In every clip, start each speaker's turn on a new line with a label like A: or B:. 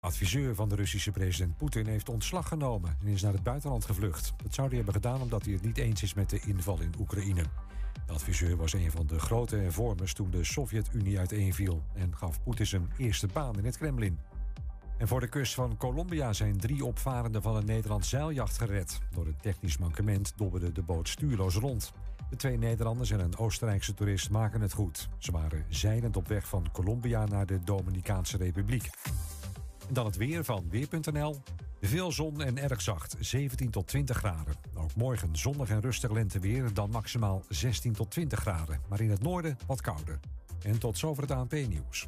A: Adviseur van de Russische president Poetin heeft ontslag genomen en is naar het buitenland gevlucht. Dat zou hij hebben gedaan omdat hij het niet eens is met de inval in Oekraïne. De adviseur was een van de grote hervormers toen de Sovjet-Unie uiteenviel en gaf Poetin zijn eerste baan in het Kremlin. En voor de kust van Colombia zijn drie opvarenden van een Nederlands zeiljacht gered. Door een technisch mankement dobberde de boot stuurloos rond. De twee Nederlanders en een Oostenrijkse toerist maken het goed. Ze waren zeilend op weg van Colombia naar de Dominicaanse Republiek. En dan het weer van Weer.nl. Veel zon en erg zacht, 17 tot 20 graden. Ook morgen zonnig en rustig lenteweer, dan maximaal 16 tot 20 graden. Maar in het noorden wat kouder. En tot zover het ANP-nieuws.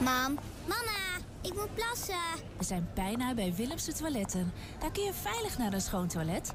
B: Mam, mama, ik moet plassen.
C: We zijn bijna bij Willemse Toiletten. Daar kun je veilig naar een schoon toilet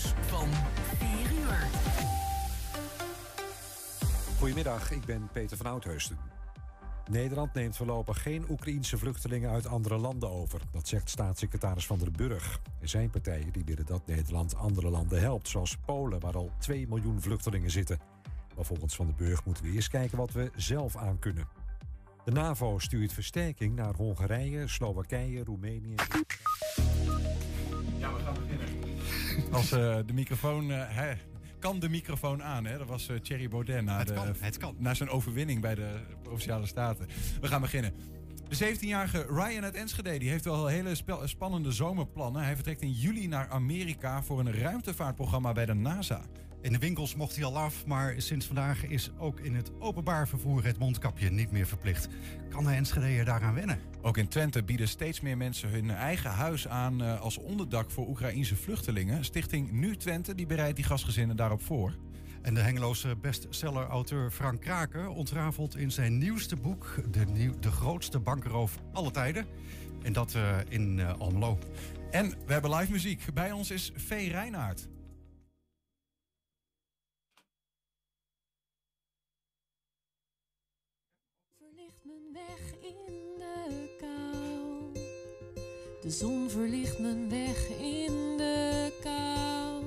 D: nieuws van 4 uur.
A: Goedemiddag, ik ben Peter van Oudheusden. Nederland neemt voorlopig geen Oekraïense vluchtelingen uit andere landen over. Dat zegt staatssecretaris Van der Burg. Er zijn partijen die willen dat Nederland andere landen helpt, zoals Polen, waar al 2 miljoen vluchtelingen zitten. Maar volgens Van der Burg moeten we eerst kijken wat we zelf aan kunnen. De NAVO stuurt versterking naar Hongarije, Slowakije, Roemenië.
E: Ja, we gaan beginnen. Als uh, de microfoon. Uh, hè, kan de microfoon aan, hè? Dat was uh, Thierry Baudet na,
F: het
E: de,
F: kan, het kan.
E: na zijn overwinning bij de Provinciale Staten. We gaan beginnen. De 17-jarige Ryan uit Enschede die heeft wel hele spannende zomerplannen. Hij vertrekt in juli naar Amerika voor een ruimtevaartprogramma bij de NASA.
F: In de winkels mocht hij al af, maar sinds vandaag is ook in het openbaar vervoer het mondkapje niet meer verplicht. Kan de Enschede daaraan wennen?
E: Ook in Twente bieden steeds meer mensen hun eigen huis aan uh, als onderdak voor Oekraïnse vluchtelingen. Stichting Nu Twente die bereidt die gastgezinnen daarop voor.
F: En de Hengeloze bestseller-auteur Frank Kraker ontrafelt in zijn nieuwste boek de, nieuw, de grootste bankroof alle tijden. En dat uh, in uh, Almelo.
E: En we hebben live muziek. Bij ons is Vee Reinaert.
G: De zon verlicht mijn weg in de kou.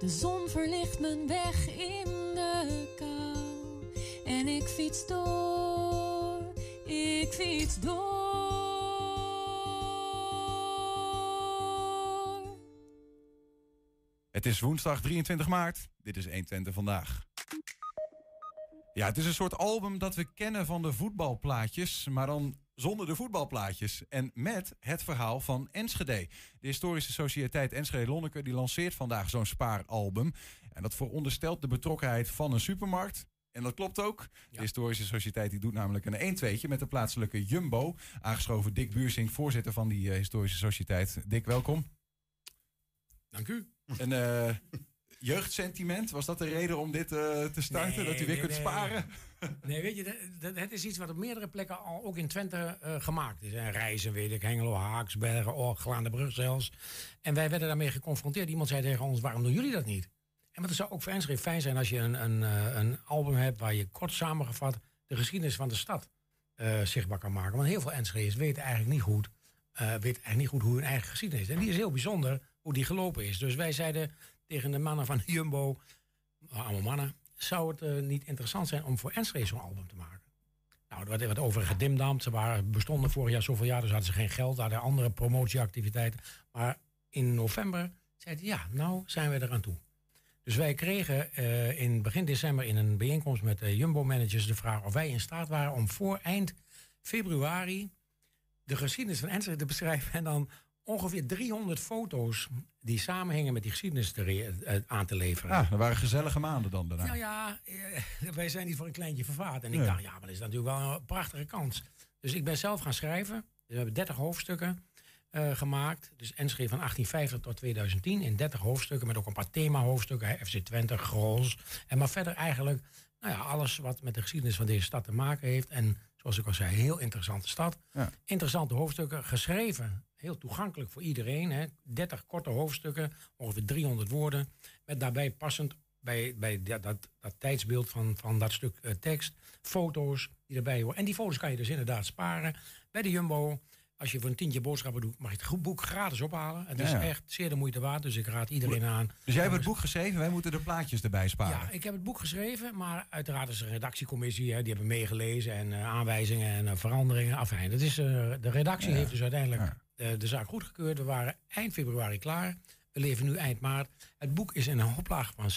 G: De zon verlicht mijn weg in de kou. En ik fiets door, ik fiets door.
E: Het is woensdag 23 maart. Dit is 120 vandaag. Ja, het is een soort album dat we kennen van de voetbalplaatjes, maar dan zonder de voetbalplaatjes. En met het verhaal van Enschede. De historische sociëteit Enschede-Lonneke die lanceert vandaag zo'n spaaralbum. En dat veronderstelt de betrokkenheid van een supermarkt. En dat klopt ook. De historische sociëteit die doet namelijk een 1-2'tje met de plaatselijke Jumbo. Aangeschoven Dick Buursing, voorzitter van die uh, historische sociëteit. Dick, welkom.
H: Dank u.
E: En uh, jeugdsentiment, was dat de reden om dit uh, te starten? Nee, dat u weer
H: nee,
E: kunt sparen?
H: Nee, weet je, het is iets wat op meerdere plekken al ook in Twente uh, gemaakt is. En reizen, weet ik, Hengelo, Haaksbergen, Orglaan, zelfs. En wij werden daarmee geconfronteerd. Iemand zei tegen ons, waarom doen jullie dat niet? En wat zou ook voor Enschede fijn zijn als je een, een, uh, een album hebt... waar je kort samengevat de geschiedenis van de stad zichtbaar kan maken. Want heel veel Enschede's weten eigenlijk niet goed... weten eigenlijk niet goed hoe hun eigen geschiedenis is. En die is heel bijzonder hoe die gelopen is. Dus wij zeiden tegen de mannen van Jumbo, allemaal mannen, zou het uh, niet interessant zijn om voor Enschede zo'n album te maken? Nou, er werd over gedimdamd. Ze waren, bestonden vorig jaar zoveel jaar, dus hadden ze geen geld. Hadden andere promotieactiviteiten. Maar in november zeiden ja, nou zijn we eraan toe. Dus wij kregen uh, in begin december in een bijeenkomst met de Jumbo-managers de vraag of wij in staat waren om voor eind februari de geschiedenis van Enschede te beschrijven en dan ongeveer 300 foto's die samenhingen met die geschiedenis te aan te leveren.
E: Ah, dat waren gezellige maanden dan daarna.
H: Nou ja, eh, wij zijn niet voor een kleintje vervaard. En ik ja. dacht, ja, maar dat is natuurlijk wel een prachtige kans. Dus ik ben zelf gaan schrijven. We hebben 30 hoofdstukken uh, gemaakt. Dus Enschede van 1850 tot 2010 in 30 hoofdstukken. Met ook een paar thema-hoofdstukken. FC Twente, Grols. En maar verder eigenlijk, nou ja, alles wat met de geschiedenis van deze stad te maken heeft. En Zoals ik al zei, heel interessante stad.
E: Ja.
H: Interessante hoofdstukken, geschreven. Heel toegankelijk voor iedereen. Hè. 30 korte hoofdstukken, ongeveer 300 woorden. Met daarbij passend bij, bij dat, dat, dat tijdsbeeld van, van dat stuk eh, tekst. Foto's die erbij horen. En die foto's kan je dus inderdaad sparen bij de Jumbo. Als je voor een tientje boodschappen doet, mag je het boek gratis ophalen. Het is
E: Ja,
H: echt zeer de moeite waard, dus ik raad iedereen aan.
E: Dus jij hebt het boek geschreven, wij moeten de plaatjes erbij sparen.
H: Ja, ik heb het boek geschreven, maar uiteraard is er een redactiecommissie. Hè, die hebben meegelezen en eh, aanwijzingen en eh, veranderingen. Afijn, dat is, de redactie
E: Ja.
H: heeft dus uiteindelijk de zaak goedgekeurd. We waren eind februari klaar. We leven nu eind maart. Het boek is in een oplage van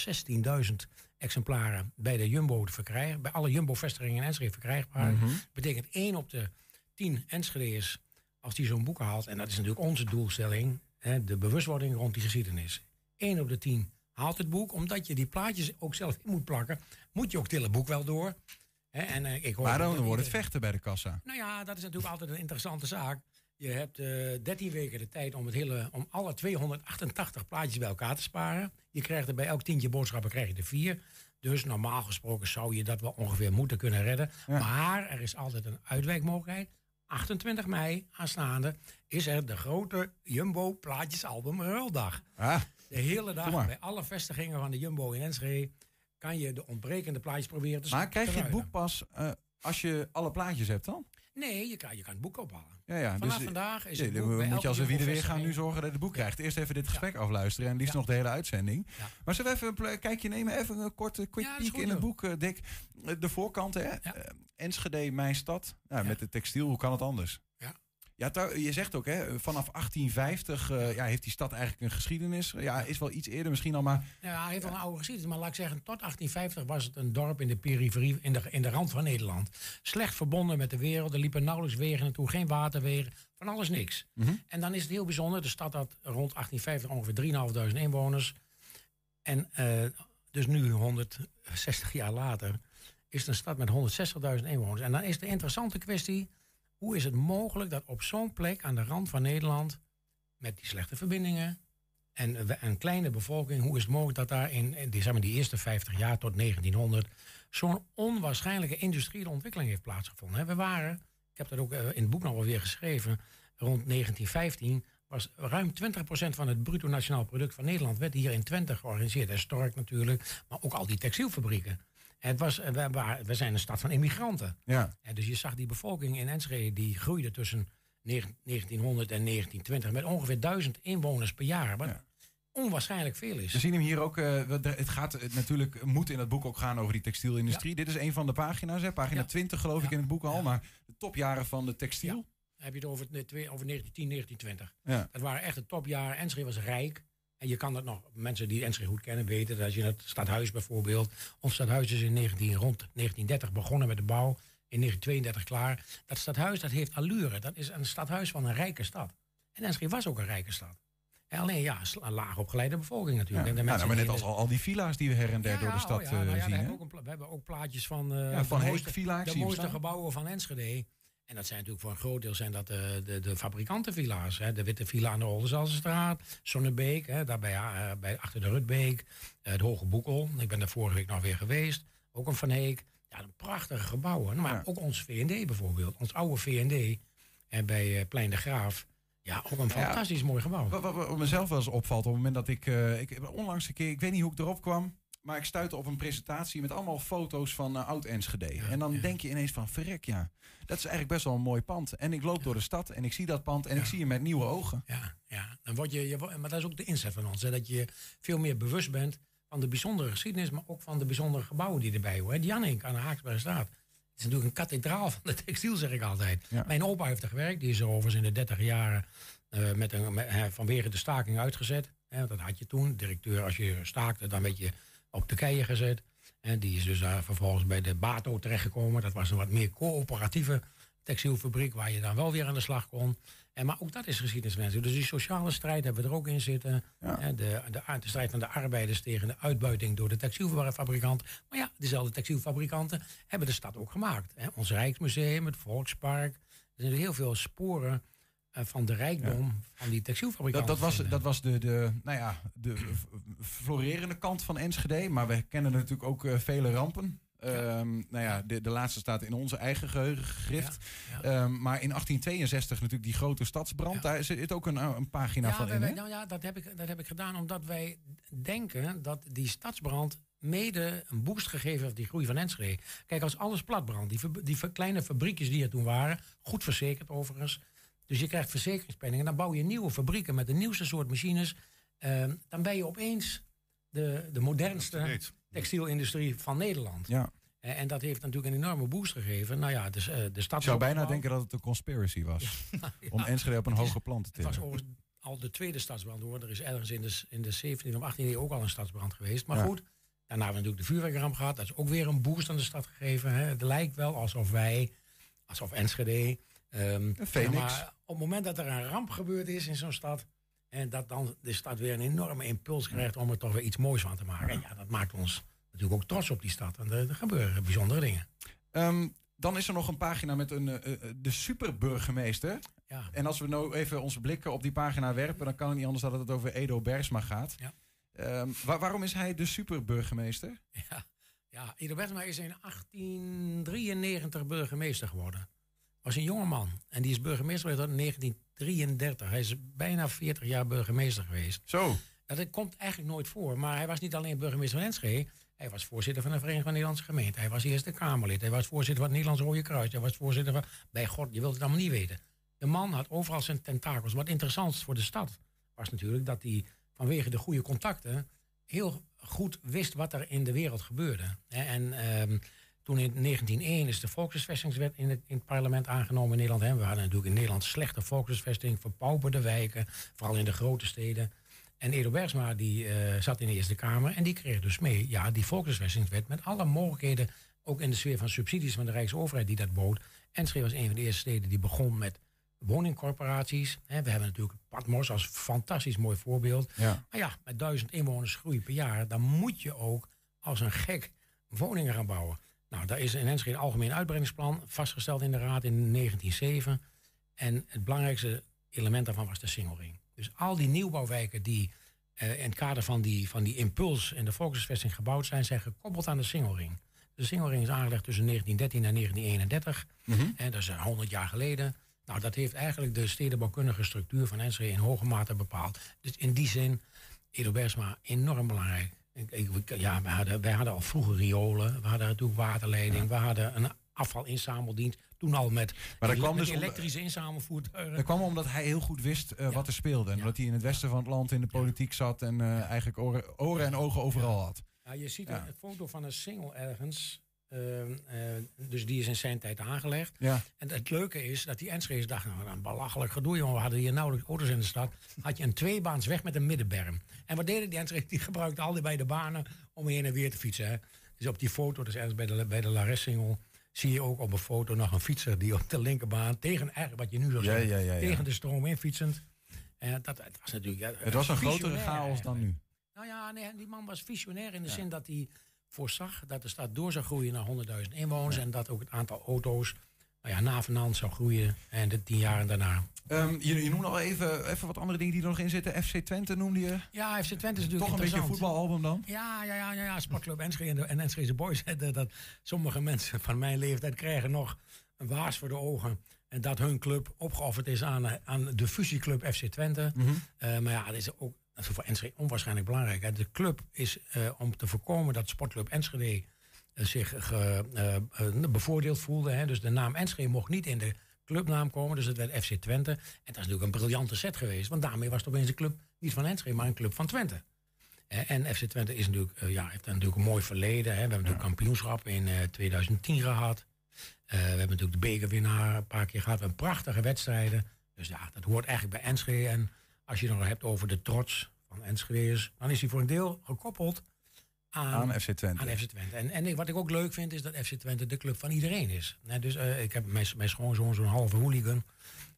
H: 16.000 exemplaren bij de Jumbo te verkrijgen. Bij alle Jumbo-vestigingen in Enschede verkrijgbaar.
E: Mhm.
H: Betekent 1 op de 10 Enschede'ers, als die zo'n boek haalt... en dat is natuurlijk onze doelstelling, hè, de bewustwording rond die geschiedenis. 1 op de 10 haalt het boek, omdat je die plaatjes ook zelf in moet plakken... moet je ook het hele boek wel door. Hè, en, eh, ik hoor
E: Maar dan
H: dat
E: wordt het vechten bij de kassa.
H: nou ja, dat is natuurlijk altijd een interessante zaak. Je hebt eh 13 weken de tijd om, het hele, om alle 288 plaatjes bij elkaar te sparen. Je krijgt er bij elk tientje boodschappen krijg je er vier. Dus normaal gesproken zou je dat wel ongeveer moeten kunnen redden.
E: Ja.
H: Maar er is altijd een uitwijkmogelijkheid. 28 mei aanstaande is er de grote Jumbo plaatjesalbum ruildag.
E: Ah,
H: De hele dag bij alle vestigingen van de Jumbo in Enschede kan je de ontbrekende plaatjes proberen te
E: maar krijg je het boek pas eh, als je alle plaatjes hebt dan?
H: Nee, je kan, je kan het boek ophalen.
E: Ja, ja.
H: Vanaf
E: dus,
H: vandaag is
E: Ja,
H: het boek
E: moet je als we wie er weer gaan nu zorgen dat je het boek krijgt. Eerst even dit gesprek afluisteren en liefst nog de hele uitzending. Maar zullen we even een kijkje nemen? Even een korte quick peek in het boek, eh, Dick. Eh, De voorkant, hè? Eh, Enschede, mijn stad. Nou. Met de textiel, hoe kan het anders?
H: Ja.
E: Ja, je zegt ook, hè, vanaf 1850 eh, ja, heeft die stad eigenlijk een geschiedenis. Ja, is wel iets eerder misschien al, maar
H: Ja, hij heeft wel een oude geschiedenis, maar laat ik zeggen, tot 1850 was het een dorp in de periferie, in de, in de rand van Nederland. Slecht verbonden met de wereld, er liepen nauwelijks wegen naartoe, geen waterwegen, van alles niks.
E: Mhm.
H: En dan is het heel bijzonder, de stad had rond 1850 ongeveer 3.500 inwoners. En eh, dus nu, 160 jaar later, is het een stad met 160.000 inwoners. En dan is de interessante kwestie, hoe is het mogelijk dat op zo'n plek aan de rand van Nederland, met die slechte verbindingen, en een kleine bevolking, hoe is het mogelijk dat daar in, die, zeg maar, die eerste 50 jaar tot 1900 zo'n onwaarschijnlijke industriële ontwikkeling heeft plaatsgevonden? We waren, ik heb dat ook eh, in het boek nog wel weer geschreven, rond 1915 was ruim 20% van het bruto nationaal product van Nederland werd hier in Twente georganiseerd. En Stork natuurlijk, maar ook al die textielfabrieken. Het was, eh, we, zijn een stad van immigranten.
E: ja.
H: En dus je zag die bevolking in Enschede, die groeide tussen 19- 1900 en 1920 met ongeveer 1000 inwoners per jaar. Wat
E: Ja.
H: onwaarschijnlijk veel is.
E: We zien hem hier ook. eh, het gaat eh, natuurlijk, moet in het boek ook gaan over die textielindustrie. Dit is een van de pagina's, hè, pagina
H: Ja.
E: 20 geloof ik in het boek al. Maar de topjaren van de textiel.
H: Dan heb je het over, over 1910, 1920.
E: Ja.
H: Dat waren echt de topjaren. Enschede was rijk. En je kan dat nog, mensen die Enschede goed kennen, weten dat als je het stadhuis bijvoorbeeld. Ons stadhuis is in 19, rond 1930 begonnen met de bouw. In 1932 klaar. Dat stadhuis dat heeft allure. Dat is een stadhuis van een rijke stad. En Enschede was ook een rijke stad. En alleen ja, een laag opgeleide bevolking
E: Ja.
H: natuurlijk. En de
E: Nou, maar net als al, al die villa's die we her en der
H: Ja,
E: door de
H: ja,
E: stad
H: oh ja, nou
E: eh,
H: ja, we,
E: zien.
H: hebben ook een we hebben ook plaatjes van,
E: Ja, van
H: de mooiste, de mooiste gebouwen van Enschede. En dat zijn natuurlijk voor een groot deel zijn dat de, de, de fabrikantenvilla's. Hè. De Witte Villa aan de Oldenzalenstraat, Zonnebeek, hè, daarbij eh, bij, achter de Rutbeek, eh, het Hoge Boekel. Ik ben daar vorige week nog weer geweest. Ook een Van Heek. Ja, een prachtige gebouwen. Maar
E: Ja.
H: ook ons VND bijvoorbeeld. Ons oude VND en bij eh, Plein de Graaf. Ja, ook een fantastisch mooi gebouw.
E: Wat, wat, wat mezelf wel eens opvalt op het moment dat ik, eh, ik onlangs een keer, ik weet niet hoe ik erop kwam, maar ik stuitte op een presentatie met allemaal foto's van eh, oud Enschede. en dan
H: ja.
E: denk je ineens van, verrek ja, dat is eigenlijk best wel een mooi pand. En ik loop door de stad en ik zie dat pand en ik zie hem met nieuwe ogen.
H: Ja, ja. Dan word je, je, maar dat is ook de inzet van ons. Hè, dat je veel meer bewust bent van de bijzondere geschiedenis, maar ook van de bijzondere gebouwen die erbij horen. Die Jannink aan de Haaksbergstraat. Het is natuurlijk een kathedraal van de textiel, zeg ik altijd. Mijn opa heeft er gewerkt. Die is er overigens in de 30 jaren eh, met een, met, eh, vanwege de staking uitgezet. Hè, dat had je toen. Directeur, als je staakte, dan werd je op de keien gezet. En die is dus daar vervolgens bij de Bato terechtgekomen. Dat was een wat meer coöperatieve textielfabriek waar je dan wel weer aan de slag kon. En, maar ook dat is geschiedenismensen. Dus die sociale strijd hebben we er ook in zitten.
E: Ja.
H: De, de, de strijd van de arbeiders tegen de uitbuiting door de textielfabrikant. Maar ja, dezelfde textielfabrikanten hebben de stad ook gemaakt. Hè. Ons Rijksmuseum, het Volkspark. Er zijn heel veel sporen eh, van de rijkdom van die textielfabrikanten.
E: dat was, dat was de, de, nou ja, de florerende kant van Enschede. Maar we kennen natuurlijk ook eh, vele rampen. Ehm, nou ja, de, de laatste staat in onze eigen geheugen gegrift.
H: Ja,
E: Ehm, maar in 1862 natuurlijk die grote stadsbrand.
H: Ja.
E: Daar zit ook een, een pagina
H: Ja,
E: van in.
H: wij- nou ja, dat heb, ik, dat heb ik gedaan omdat wij denken dat die stadsbrand mede een boost gegeven heeft die groei van Enschede. Kijk, als alles platbrandt, die, die kleine fabriekjes die er toen waren, goed verzekerd overigens, dus je krijgt verzekeringspenningen, dan bouw je nieuwe fabrieken met de nieuwste soort machines, ehm, dan ben je opeens de, de modernste textielindustrie van Nederland.
E: Ja.
H: Eh, En dat heeft natuurlijk een enorme boost gegeven. Nou ja, dus, eh, de stad
E: Ik zou bijna denken dat het een conspiracy was. Om Enschede op een hoger plan te
H: Het was
E: tillen.
H: overigens al de tweede stadsbrand hoor. Er is ergens in de, in de 17e of 18e eeuw ook al een stadsbrand geweest. Maar
E: Ja.
H: goed, daarna hebben we natuurlijk de vuurwerkramp gehad. Dat is ook weer een boost aan de stad gegeven. Hè. Het lijkt wel alsof wij, alsof Enschede... ehm,
E: Phoenix.
H: maar op het moment dat er een ramp gebeurd is in zo'n stad... en dat dan de stad weer een enorme impuls krijgt om er toch weer iets moois van te maken. En ja, dat maakt ons natuurlijk ook trots op die stad. En er, er gebeuren bijzondere dingen.
E: Ehm, dan is er nog een pagina met een, eh, eh, de superburgemeester.
H: Ja.
E: En als we nou even onze blikken op die pagina werpen, dan kan het niet anders dat het over Edo Bersma gaat.
H: Ja.
E: Ehm, wa- waarom is hij de superburgemeester?
H: Ja, ja Ido Bertema is in 1893 burgemeester geworden. Was een jonge man. En die is burgemeester geworden in 1933. Hij is bijna 40 jaar burgemeester geweest.
E: Zo.
H: Dat komt eigenlijk nooit voor. Maar hij was niet alleen burgemeester van Enschede. Hij was voorzitter van de Vereniging van Nederlandse Gemeenten. Hij was Eerste Kamerlid. Hij was voorzitter van het Nederlands Rode Kruis. Hij was voorzitter van... Bij God, je wilt het allemaal niet weten. De man had overal zijn tentakels. Wat interessant voor de stad was natuurlijk dat hij vanwege de goede contacten... heel goed wist wat er in de wereld gebeurde. En ehm, toen in 1901 is de volkshuisvestingswet in het, in het parlement aangenomen in Nederland. Hè. We hadden natuurlijk in Nederland slechte volkshuisvesting, verpauperde wijken, vooral in de grote steden. En Edo Bergsma die eh, zat in de Eerste Kamer en die kreeg dus mee, ja, die volkshuisvestingswet met alle mogelijkheden, ook in de sfeer van subsidies van de Rijksoverheid die dat bood. Enschede was een van de eerste steden die begon met woningcorporaties. We hebben natuurlijk Patmos als fantastisch mooi voorbeeld.
E: Ja.
H: Maar ja, met duizend inwoners groei per jaar, dan moet je ook als een gek woningen gaan bouwen. Nou, daar is in Enschede een algemeen uitbreidingsplan vastgesteld in de Raad in 1907. En het belangrijkste element daarvan was de singelring. Dus al die nieuwbouwwijken die eh, in het kader van die, van die impuls in de volkshuisvesting gebouwd zijn, zijn gekoppeld aan de singelring. De singelring is aangelegd tussen 1913 en 1931. En dat is eh, 100 jaar geleden. Nou, dat heeft eigenlijk de stedenbouwkundige structuur van Enschede in hoge mate bepaald. Dus in die zin, Edo Bersma, enorm belangrijk. Ik, ik- ja, wij hadden, wij hadden al vroeger riolen, we hadden natuurlijk waterleiding, we hadden een afvalinzameldienst. Toen al met,
E: Maar dat kwam
H: met
E: dus
H: elektrische inzamelvoertuigen.
E: Dat kwam omdat hij heel goed wist eh, wat er speelde. En
H: Ja.
E: dat hij in het westen van het land in de politiek zat en eh, eigenlijk oren, oren en ogen overal had.
H: Ja, je ziet een foto van een single ergens. Ehm, eh, dus die is in zijn tijd aangelegd.
E: Ja.
H: En het leuke is dat die Enschede's dachten, nou, een belachelijk gedoe, jongen. We hadden hier nauwelijks auto's in de stad. Had je een tweebaans weg met een middenberm. En wat deden die Enschede's? Die gebruikten al die beide banen om heen en weer te fietsen. Hè. Dus op die foto, dus ergens bij de, bij de Lares-single... zie je ook op een foto nog een fietser die op de linkerbaan... tegen wat je nu zou zeggen,
E: ja, ja, ja.
H: tegen de stroom in fietsend. En dat, het was natuurlijk...
E: Het was een grotere chaos dan nu.
H: Nou ja, nee, die man was visionair in de zin dat hij voorzag dat de stad door zou groeien naar 100.000 inwoners. En dat ook het aantal auto's nou ja, navenant zou groeien en de tien jaar daarna.
E: Ehm, je, je noemde al even, even wat andere dingen die er nog in zitten. FC Twente noemde je.
H: Ja, FC Twente is natuurlijk
E: Toch een beetje een voetbalalbum dan?
H: Ja, ja, ja, ja, ja. Sportclub Enschede en, de- en Enschede Boys. Dat, dat sommige mensen van mijn leeftijd krijgen nog een waas voor de ogen. En dat hun club opgeofferd is aan, aan de fusieclub FC Twente. Eh, maar ja, dat is ook dat is voor Enschede onwaarschijnlijk belangrijk. De club is eh, om te voorkomen dat Sportclub Enschede eh, zich ge- eh, bevoordeeld voelde. Hè. Dus de naam Enschede mocht niet in de clubnaam komen. Dus het werd FC Twente. En dat is natuurlijk een briljante set geweest. Want daarmee was het opeens een club niet van Enschede, maar een club van Twente. En FC Twente is natuurlijk, ja, heeft natuurlijk een mooi verleden. Hè. We hebben natuurlijk kampioenschap in eh, 2010 gehad. Eh, we hebben natuurlijk de bekerwinnaar een paar keer gehad. We hebben prachtige wedstrijden. Dus ja, dat hoort eigenlijk bij Enschede. En als je het nog hebt over de trots van Enschede's... dan is hij voor een deel gekoppeld aan,
E: Aan FC Twente.
H: aan FC Twente. En, en wat ik ook leuk vind, is dat FC Twente de club van iedereen is. Dus eh, ik heb mijn, mijn schoonzoon, zo'n halve hooligan...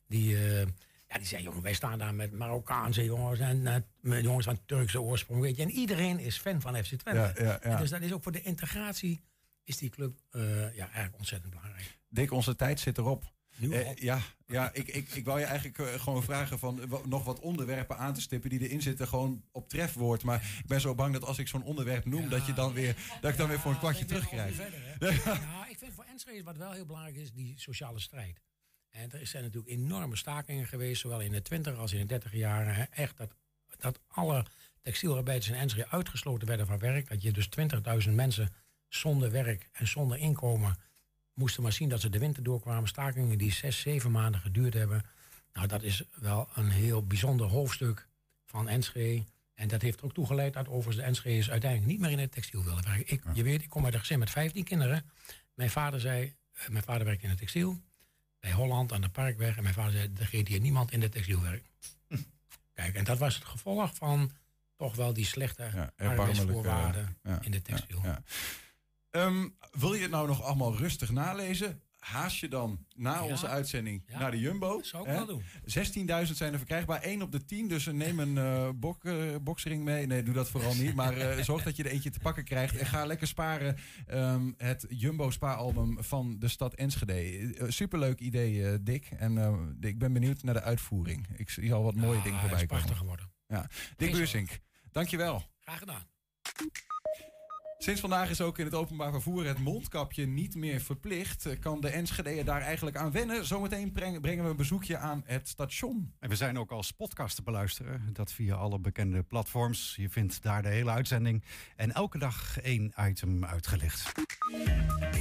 H: die, eh, ja, die zei, jongen, wij staan daar met Marokkaanse jongens... en eh, met jongens van Turkse oorsprong, weet je. En iedereen is fan van FC Twente.
E: Ja, ja, ja.
H: En Dus dat is ook voor de integratie... is die club ja, eigenlijk ontzettend belangrijk.
E: Dick, onze tijd zit erop. Eh, ja, ja ik, ik, ik wou je eigenlijk eh, gewoon vragen van wa- nog wat onderwerpen aan te stippen die erin zitten, gewoon op trefwoord. Maar ik ben zo bang dat als ik zo'n onderwerp noem, dat, je dan weer, dat ik dan weer voor een kwartje terugkrijg.
H: verder, hè? ja, ik vind voor Enschede wat wel heel belangrijk is, die sociale strijd. En er zijn natuurlijk enorme stakingen geweest, zowel in de 20 als in de 30 jaren. Echt dat, dat alle textielarbeiders in Enschede uitgesloten werden van werk. Dat je dus 20.000 mensen zonder werk en zonder inkomen moesten maar zien dat ze de winter doorkwamen. Stakingen die zes, zeven maanden geduurd hebben. Nou, dat is wel een heel bijzonder hoofdstuk van Enschede. En dat heeft er ook toegeleid dat overigens de Enschede's uiteindelijk niet meer in het textiel wilden werken. Ik, Je weet, ik kom uit een gezin met 15 kinderen. Mijn vader zei, eh, mijn vader werkte in het textiel. Bij Holland aan de Parkweg. En mijn vader zei, er gaat hier niemand in het textiel werken. Kijk, en dat was het gevolg van toch wel die slechte
E: erbarmelijke,
H: arbeidsvoorwaarden
E: ja,
H: in de textiel.
E: Ehm, wil je het nou nog allemaal rustig nalezen? Haast je dan na
H: Ja.
E: onze uitzending
H: Ja.
E: naar de Jumbo.
H: Zou ik wel doen.
E: 16.000 zijn er verkrijgbaar. 1 op de 10. Dus neem een eh bok, eh, boksring mee. Nee, doe dat vooral niet. Maar eh, zorg dat je er eentje te pakken krijgt. En ga lekker sparen. Ehm, het Jumbo Spa-album van de stad Enschede. Eh, superleuk idee, eh, Dick. En eh, ik ben benieuwd naar de uitvoering. Ik zie al wat mooie
H: Ja,
E: dingen voorbij
H: is prachtig
E: komen.
H: geworden.
E: Ja. Dick Buursink, dankjewel.
H: Graag gedaan.
E: Sinds vandaag is ook in het openbaar vervoer het mondkapje niet meer verplicht. Kan de Enschedeër daar eigenlijk aan wennen? Zometeen breng- brengen we een bezoekje aan het station.
F: En we zijn ook als podcast te beluisteren. Dat via alle bekende platforms. Je vindt daar de hele uitzending. En elke dag één item uitgelicht.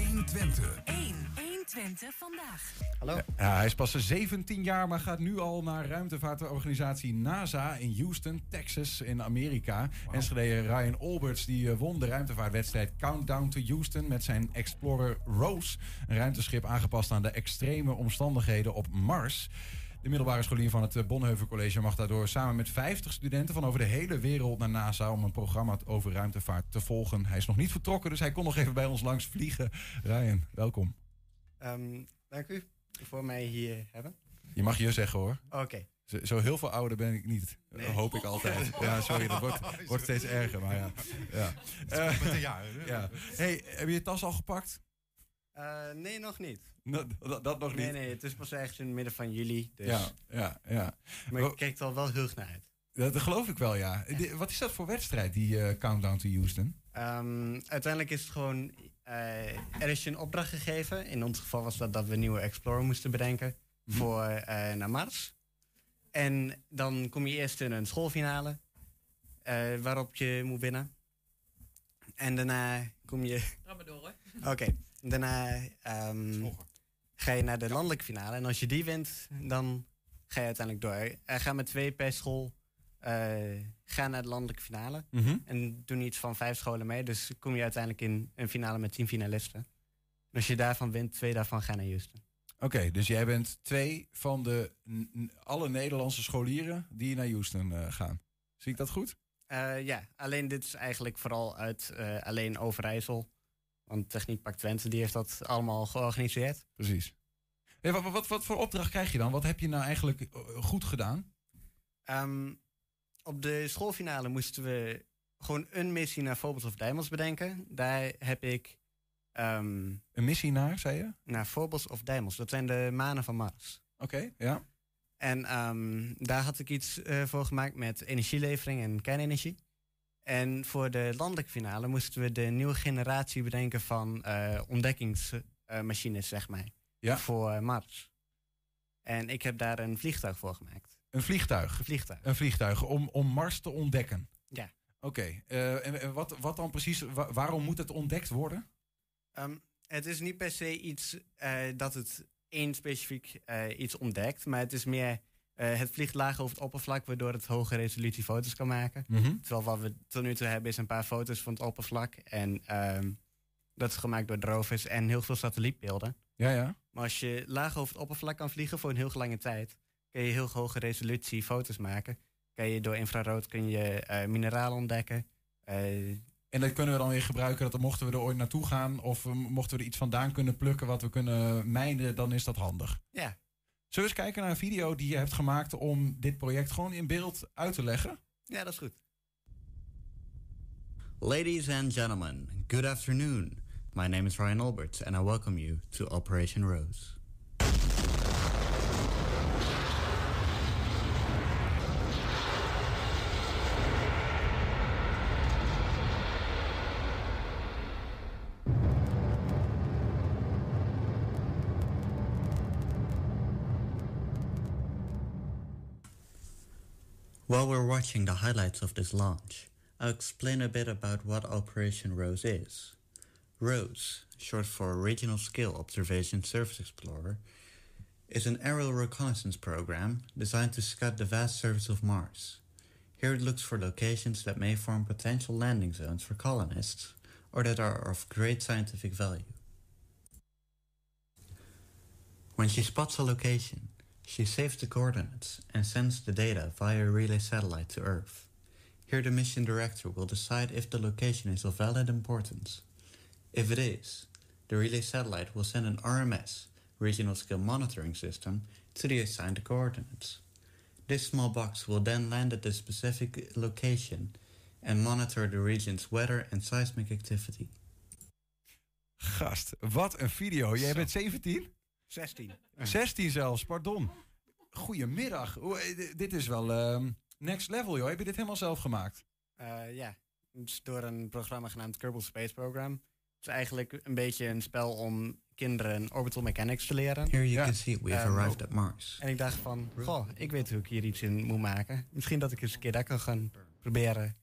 D: 120.
I: 1. 120 vandaag.
J: Hallo.
E: Ja, hij is pas 17 jaar, maar gaat nu al naar ruimtevaartorganisatie NASA in Houston, Texas, in Amerika. Enschede Ryan Alberts die eh, won de ruimtevaartwedstrijd Countdown to Houston met zijn Explorer Rose. Een ruimteschip aangepast aan de extreme omstandigheden op Mars. De middelbare scholier van het eh, Bonhoeffer College mag daardoor samen met 50 studenten van over de hele wereld naar NASA om een programma over ruimtevaart te volgen. Hij is nog niet vertrokken, dus hij kon nog even bij ons langs vliegen. Ryan, welkom.
J: Ehm, dank u voor mij hier hebben.
E: Je mag je zeggen hoor.
J: Oké.
E: Zo, zo heel veel ouder ben ik niet.
J: Nee.
E: Hoop ik altijd. Ja, sorry, dat wordt, wordt steeds erger. Maar ja. ja.
F: Met de jaren,
E: ja. Hey, heb je je tas al gepakt?
J: Eh, nee, nog niet.
E: No, dat, dat nog
J: Nee,
E: niet.
J: nee, het is pas ergens in het midden van juli. Dus.
E: Ja, ja, ja.
J: Maar ik kijk er al wel heel erg naar uit.
E: Dat, dat geloof ik wel, ja. Wat is dat voor wedstrijd, die eh, Countdown to Houston?
J: Ehm, uiteindelijk is het gewoon. Eh, er is je een opdracht gegeven. In ons geval was dat dat we een nieuwe Explorer moesten bedenken.
E: Mhm.
J: Voor eh, naar Mars. En dan kom je eerst in een schoolfinale. eh, waarop je moet winnen. En daarna kom je. Oké, daarna ehm, ga je naar de landelijke finale. En als je die wint, dan ga je uiteindelijk door. Er gaan met twee per school eh, gaan naar de landelijke finale.
E: Mhm.
J: En doen iets van vijf scholen mee. Dus kom je uiteindelijk in een finale met tien finalisten. En als je daarvan wint, twee daarvan gaan naar Houston.
E: Oké, dus jij bent twee van de alle Nederlandse scholieren die naar Houston eh, gaan. Zie ik dat goed?
J: Eh, ja, alleen dit is eigenlijk vooral uit alleen Overijssel. Want Techniek Pak Twente die heeft dat allemaal georganiseerd.
E: Precies. Hey, wat, wat, wat voor opdracht krijg je dan? Wat heb je nou eigenlijk goed gedaan?
J: Ehm, op de schoolfinale moesten we gewoon een missie naar Phobos of Deimos bedenken. Daar heb ik... ehm,
E: Een missie naar, zei je?
J: naar Phobos of Deimos. Dat zijn de manen van Mars.
E: Oké, ja.
J: En ehm, daar had ik iets eh, voor gemaakt met energielevering en kernenergie. En voor de landelijke finale moesten we de nieuwe generatie bedenken van eh, ontdekkingsmachines, zeg maar.
E: Ja.
J: Voor Mars. En ik heb daar een vliegtuig voor gemaakt.
E: Een vliegtuig?
J: Een vliegtuig.
E: Een vliegtuig om, om Mars te ontdekken?
J: Ja.
E: Oké, eh, en, en wat, wat dan precies, wa- waarom moet het ontdekt worden?
J: Ehm, het is niet per se iets eh, dat het één specifiek eh, iets ontdekt, maar het is meer. het vliegt laag over het oppervlak, waardoor het hoge resolutie foto's kan maken.
E: Mhm.
J: Terwijl wat we tot nu toe hebben is een paar foto's van het oppervlak. En ehm, dat is gemaakt door rovers en heel veel satellietbeelden.
E: Ja, ja.
J: Maar als je laag over het oppervlak kan vliegen voor een heel lange tijd, kun je heel hoge resolutie foto's maken. Kan je door infrarood kun je eh, mineralen ontdekken. Eh,
E: En dat kunnen we dan weer gebruiken, dat mochten we er ooit naartoe gaan... of eh, mochten we er iets vandaan kunnen plukken wat we kunnen mijnen, dan is dat handig.
J: ja,
E: Zullen we eens kijken naar een video die je hebt gemaakt... om dit project gewoon in beeld uit te leggen?
J: ja, dat is goed.
K: Ladies and gentlemen, good afternoon. My name is Ryan Alberts, and I welcome you to Operation Rose. While we're watching the highlights of this launch, I'll explain a bit about what Operation ROSE is. ROSE, short for Regional Scale Observation Surface Explorer, is an aerial reconnaissance program designed to scout the vast surface of Mars. Here it looks for locations that may form potential landing zones for colonists or that are of great scientific value. When she spots a location, she saves the coordinates and sends the data via a relay satellite to Earth. Here the mission director will decide if the location is of valid importance. If it is, the relay satellite will send an RMS, Regional Scale Monitoring System, to the assigned coordinates. This small box will then land at the specific location and monitor the region's weather and seismic activity.
E: Gast, wat een video. Jij bent 17?
J: 16.
E: 16 zelfs, pardon. Goedemiddag. Hoe- eh, Dit is wel ehm, next level, joh. Heb je dit helemaal zelf gemaakt?
J: Eh, ja, is door een programma genaamd Kerbal Space Program. Het is eigenlijk een beetje een spel om kinderen orbital mechanics te leren.
K: Here you can see we've
J: Ehm,
K: arrived at Mars.
J: En ik dacht van, goh, ik weet hoe ik hier iets in moet maken. Misschien dat ik eens een keer dat kan gaan proberen.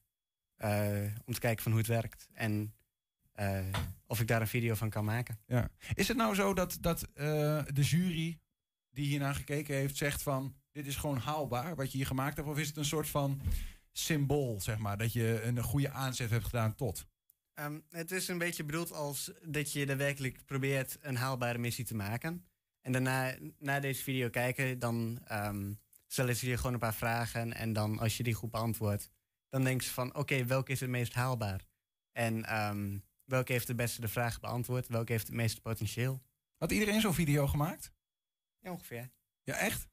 J: eh, om te kijken van hoe het werkt. En eh, of ik daar een video van kan maken.
E: Ja. Is het nou zo dat, dat eh, de jury die hiernaar gekeken heeft zegt van... dit is gewoon haalbaar wat je hier gemaakt hebt? Of is het een soort van symbool, zeg maar? Dat je een goede aanzet hebt gedaan tot?
J: Ehm, het is een beetje bedoeld als dat je daadwerkelijk probeert een haalbare missie te maken. En daarna, na deze video kijken, dan ehm, stellen ze je gewoon een paar vragen. En dan als je die goed beantwoordt, dan denk ze van oké, welke is het meest haalbaar? En ehm, welke heeft het beste de vraag beantwoord? Welke heeft het meeste potentieel?
E: Had iedereen zo'n video gemaakt?
J: Ja, ongeveer.
E: Ja, echt?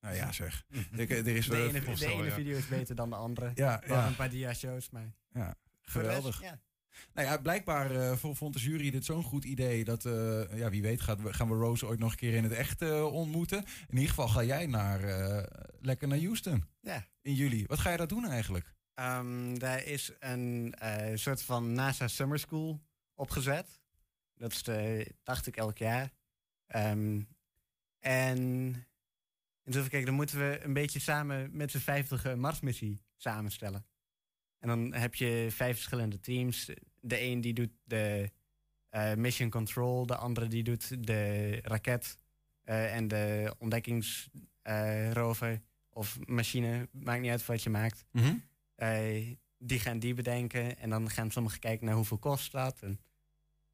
E: Nou ja, zeg. Er, er is
J: De
E: wel-
J: ene, de ene video is beter dan de andere.
E: Ja, ja.
J: een paar dia-shows, maar...
E: Ja,
J: de rest,
E: geweldig.
J: ja.
E: Nou ja, blijkbaar eh, vo- vond de jury dit zo'n goed idee dat, eh, ja, wie weet, gaat, gaan we Rose ooit nog een keer in het echt eh, ontmoeten. In ieder geval ga jij naar, eh, lekker naar Houston
J: Ja.
E: in juli. Wat ga je daar doen eigenlijk?
J: Ehm, daar is een eh, soort van NASA Summer School opgezet. Dat is de, dacht ik, elk jaar. Ehm, en en even kijken, dan moeten we een beetje samen met z'n vijftig Marsmissie samenstellen. En dan heb je vijf verschillende teams. De een die doet de eh, mission control, de andere die doet de raket eh, en de ontdekkingsrover of machine, maakt niet uit wat je maakt.
E: Mhm.
J: Eh, die gaan die bedenken en dan gaan sommigen kijken naar hoeveel kost dat. En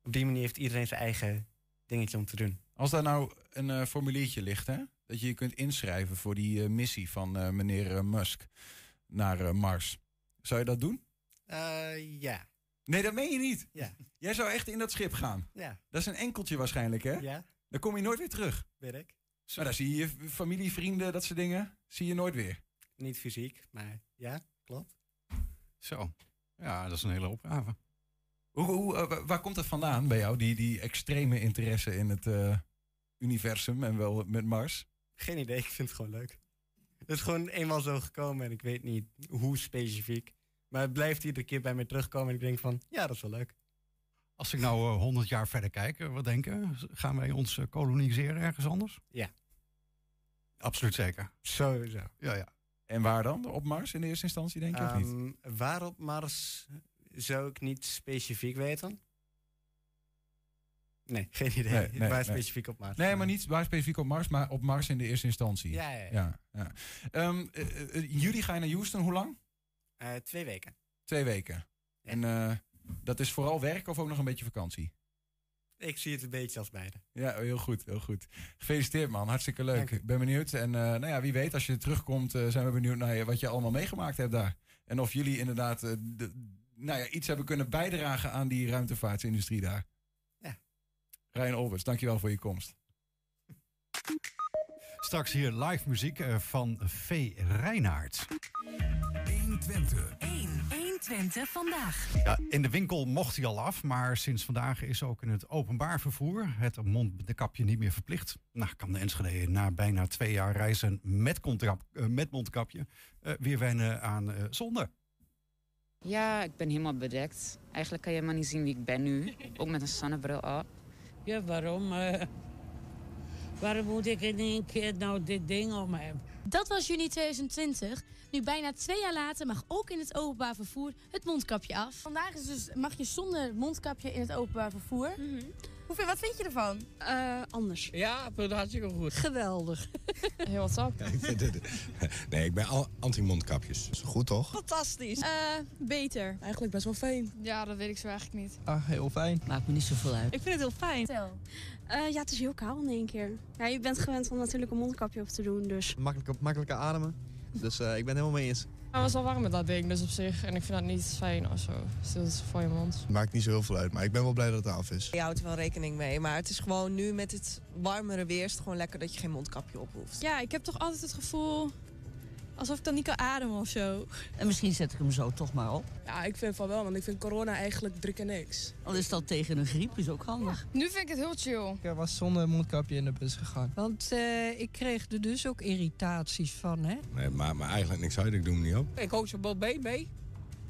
J: op die manier heeft iedereen zijn eigen dingetje om te doen.
E: Als daar nou een eh, formuliertje ligt, hè, dat je je kunt inschrijven voor die eh, missie van meneer Musk naar Mars. Zou je dat doen?
J: Ja.
E: Nee, dat meen je niet.
J: Ja.
E: Jij zou echt in dat schip gaan.
J: Ja.
E: Dat is een enkeltje waarschijnlijk, hè?
J: Ja.
E: Dan kom je nooit weer terug.
J: Weet ik.
E: Maar daar zie je je familie, vrienden, dat soort dingen, zie je nooit weer.
J: Niet fysiek, maar ja, klopt.
F: Zo. Ja, dat is een hele opgave.
E: Hoe, hoe, eh, wa- waar komt dat vandaan bij jou, die, die extreme interesse in het eh, universum en wel met Mars?
J: Geen idee, ik vind het gewoon leuk. Het is gewoon eenmaal zo gekomen en ik weet niet hoe specifiek. Maar het blijft iedere keer bij mij terugkomen en ik denk van, ja, dat is wel leuk.
F: Als ik nou eh, 100 jaar verder kijk, wat denken? Gaan wij ons koloniseren ergens anders?
J: Ja.
F: Absoluut zeker.
J: Sowieso.
F: Ja, ja.
E: En waar dan? Op Mars in de eerste instantie, denk je, of niet?
J: Ehm, waar op Mars zou ik niet specifiek weten. Nee, geen idee.
E: Nee, nee,
J: waar
E: nee.
J: specifiek op Mars.
E: Nee, maar niet waar specifiek op Mars, maar op Mars in de eerste instantie.
J: Ja, ja, ja.
E: ja, ja. Ehm, eh, eh, in juli ga je naar Houston, hoe lang?
J: Eh, twee weken.
E: Twee weken. En dat is vooral werk of ook nog een beetje vakantie?
J: Ik zie het een beetje als beide.
E: Ja, heel goed, heel goed. Gefeliciteerd man, hartstikke leuk. Ik ben benieuwd. En eh, nou ja, wie weet, als je terugkomt, eh, zijn we benieuwd naar je- wat je allemaal meegemaakt hebt daar. En of jullie inderdaad eh, de- nou ja, iets hebben kunnen bijdragen aan die ruimtevaartsindustrie daar.
J: Ja.
E: Ryan Olberts, dankjewel voor je komst.
F: Straks hier live muziek eh, van V. Reinaert.
D: 120.
I: 1. 120 vandaag.
F: Ja, in de winkel mocht hij al af, maar sinds vandaag is ook in het openbaar vervoer het mondkapje niet meer verplicht. Nou, kan de Enschede na bijna twee jaar reizen met, contrap- eh, met mondkapje eh, weer wennen aan eh, zonder.
L: Ja, ik ben helemaal bedekt. Eigenlijk kan je helemaal niet zien wie ik ben nu. Ook met een zonnebril op.
M: Ja, waarom? eh, waarom moet ik in één keer nou dit ding om hebben? Dat was juni 2020. Nu bijna twee jaar later mag ook in het openbaar vervoer het mondkapje af. Vandaag is dus, mag je zonder mondkapje in het openbaar vervoer. Hoeveel, wat vind je ervan? anders.
N: Ja, hartstikke goed.
M: Geweldig. Heel wat op.
O: Nee, ik ben al- anti-mondkapjes. Is goed toch?
M: Fantastisch. beter. Eigenlijk best wel fijn. Ja, dat weet ik zo eigenlijk niet.
N: Ah, heel fijn.
P: Maakt me niet zoveel uit.
M: Ik vind het heel fijn.
Q: Eh, ja, het is heel koud in één keer. Ja, je bent gewend om natuurlijk een mondkapje op te doen, dus...
N: Makkelijker, makkelijker ademen. Dus eh, ik ben het helemaal mee eens.
G: Het was wel warm met dat ding, dus op zich. En ik vind dat niet fijn of zo. Dus dat is voor je mond.
O: Maakt niet zo heel veel uit, maar ik ben wel blij dat het af is.
R: Je houdt er wel rekening mee, maar het is gewoon nu met het warmere weer... is het gewoon lekker dat je geen mondkapje op hoeft.
M: Ja, ik heb toch altijd het gevoel alsof ik dan niet kan ademen of zo.
P: En misschien zet ik hem zo toch maar op.
S: Ja, ik vind van wel, want ik vind corona eigenlijk drie keer niks.
P: Al is dat tegen een griep, is ook handig.
M: Nu vind ik het heel chill.
N: Ik was zonder mondkapje in de bus gegaan.
T: Want eh, ik kreeg er dus ook irritaties van, hè?
O: Nee, maar, maar eigenlijk niks uit, ik doe hem niet op.
N: Ik hoop ze wel bij mee.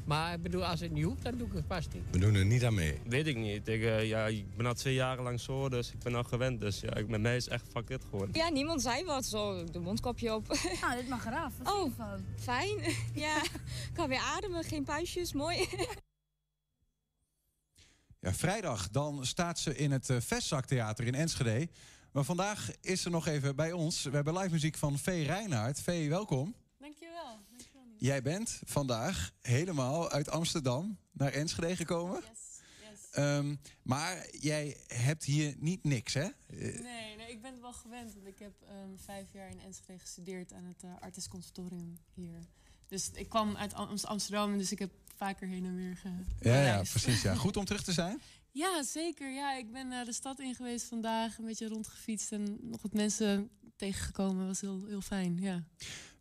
N: Maar ik bedoel, als het niet hoeft, dan doe ik het vast niet.
O: We doen er niet aan mee.
U: Weet ik niet. Ik, eh, ja, ik ben al twee jaar lang zo, dus ik ben al gewend. Dus ja, ik, met mij is het echt fuck it gewoon.
M: Ja, niemand zei wat. Zo, ik doe mondkapje op. Ah, dit mag eraf. Wat oh, van? fijn. Ja, kan weer ademen, geen puistjes, mooi.
E: Ja, vrijdag dan staat ze in het uh, Vestzaktheater in Enschede. Maar vandaag is ze nog even bij ons. We hebben live muziek van Vee Reinhardt. Vee, welkom. Jij bent vandaag helemaal uit Amsterdam naar Enschede gekomen. Ehm, maar jij hebt hier niet niks, hè? Eh,
G: Nee, nee, ik ben het wel gewend. Want ik heb ehm, vijf jaar in Enschede gestudeerd aan het uh, Artis Conservatorium hier. Dus ik kwam uit Am- Amsterdam, dus ik heb vaker heen en weer ge
E: ja, precies. Ja. Goed om terug te zijn.
G: Ja, zeker. Ja, ik ben uh, de stad in geweest vandaag, een beetje rondgefietst en nog wat mensen tegengekomen. was heel, heel fijn, ja.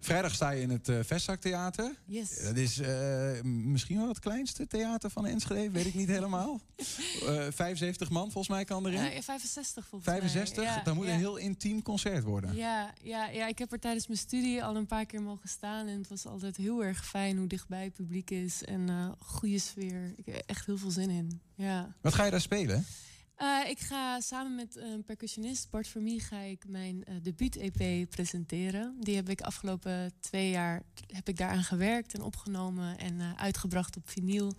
E: Vrijdag sta je in het uh, Vestzaktheater.
G: Yes.
E: Dat is eh, misschien wel het kleinste theater van Enschede, weet ik niet helemaal. Eh 75 man volgens mij kan erin.
G: Ja, ja, 65 volgens
E: 65?
G: mij. Ja,
E: dat moet
G: ja.
E: een heel intiem concert worden.
G: Ja, ja, ja, ik heb er tijdens mijn studie al een paar keer mogen staan. En het was altijd heel erg fijn hoe dichtbij het publiek is. En eh goede sfeer. Ik heb echt heel veel zin in. Ja.
E: Wat ga je daar spelen?
G: Eh, ik ga samen met een percussionist, Bart Vermie, ga ik mijn eh debuut-EP presenteren. Die heb ik afgelopen twee jaar heb ik daaraan gewerkt en opgenomen en eh, uitgebracht op vinyl.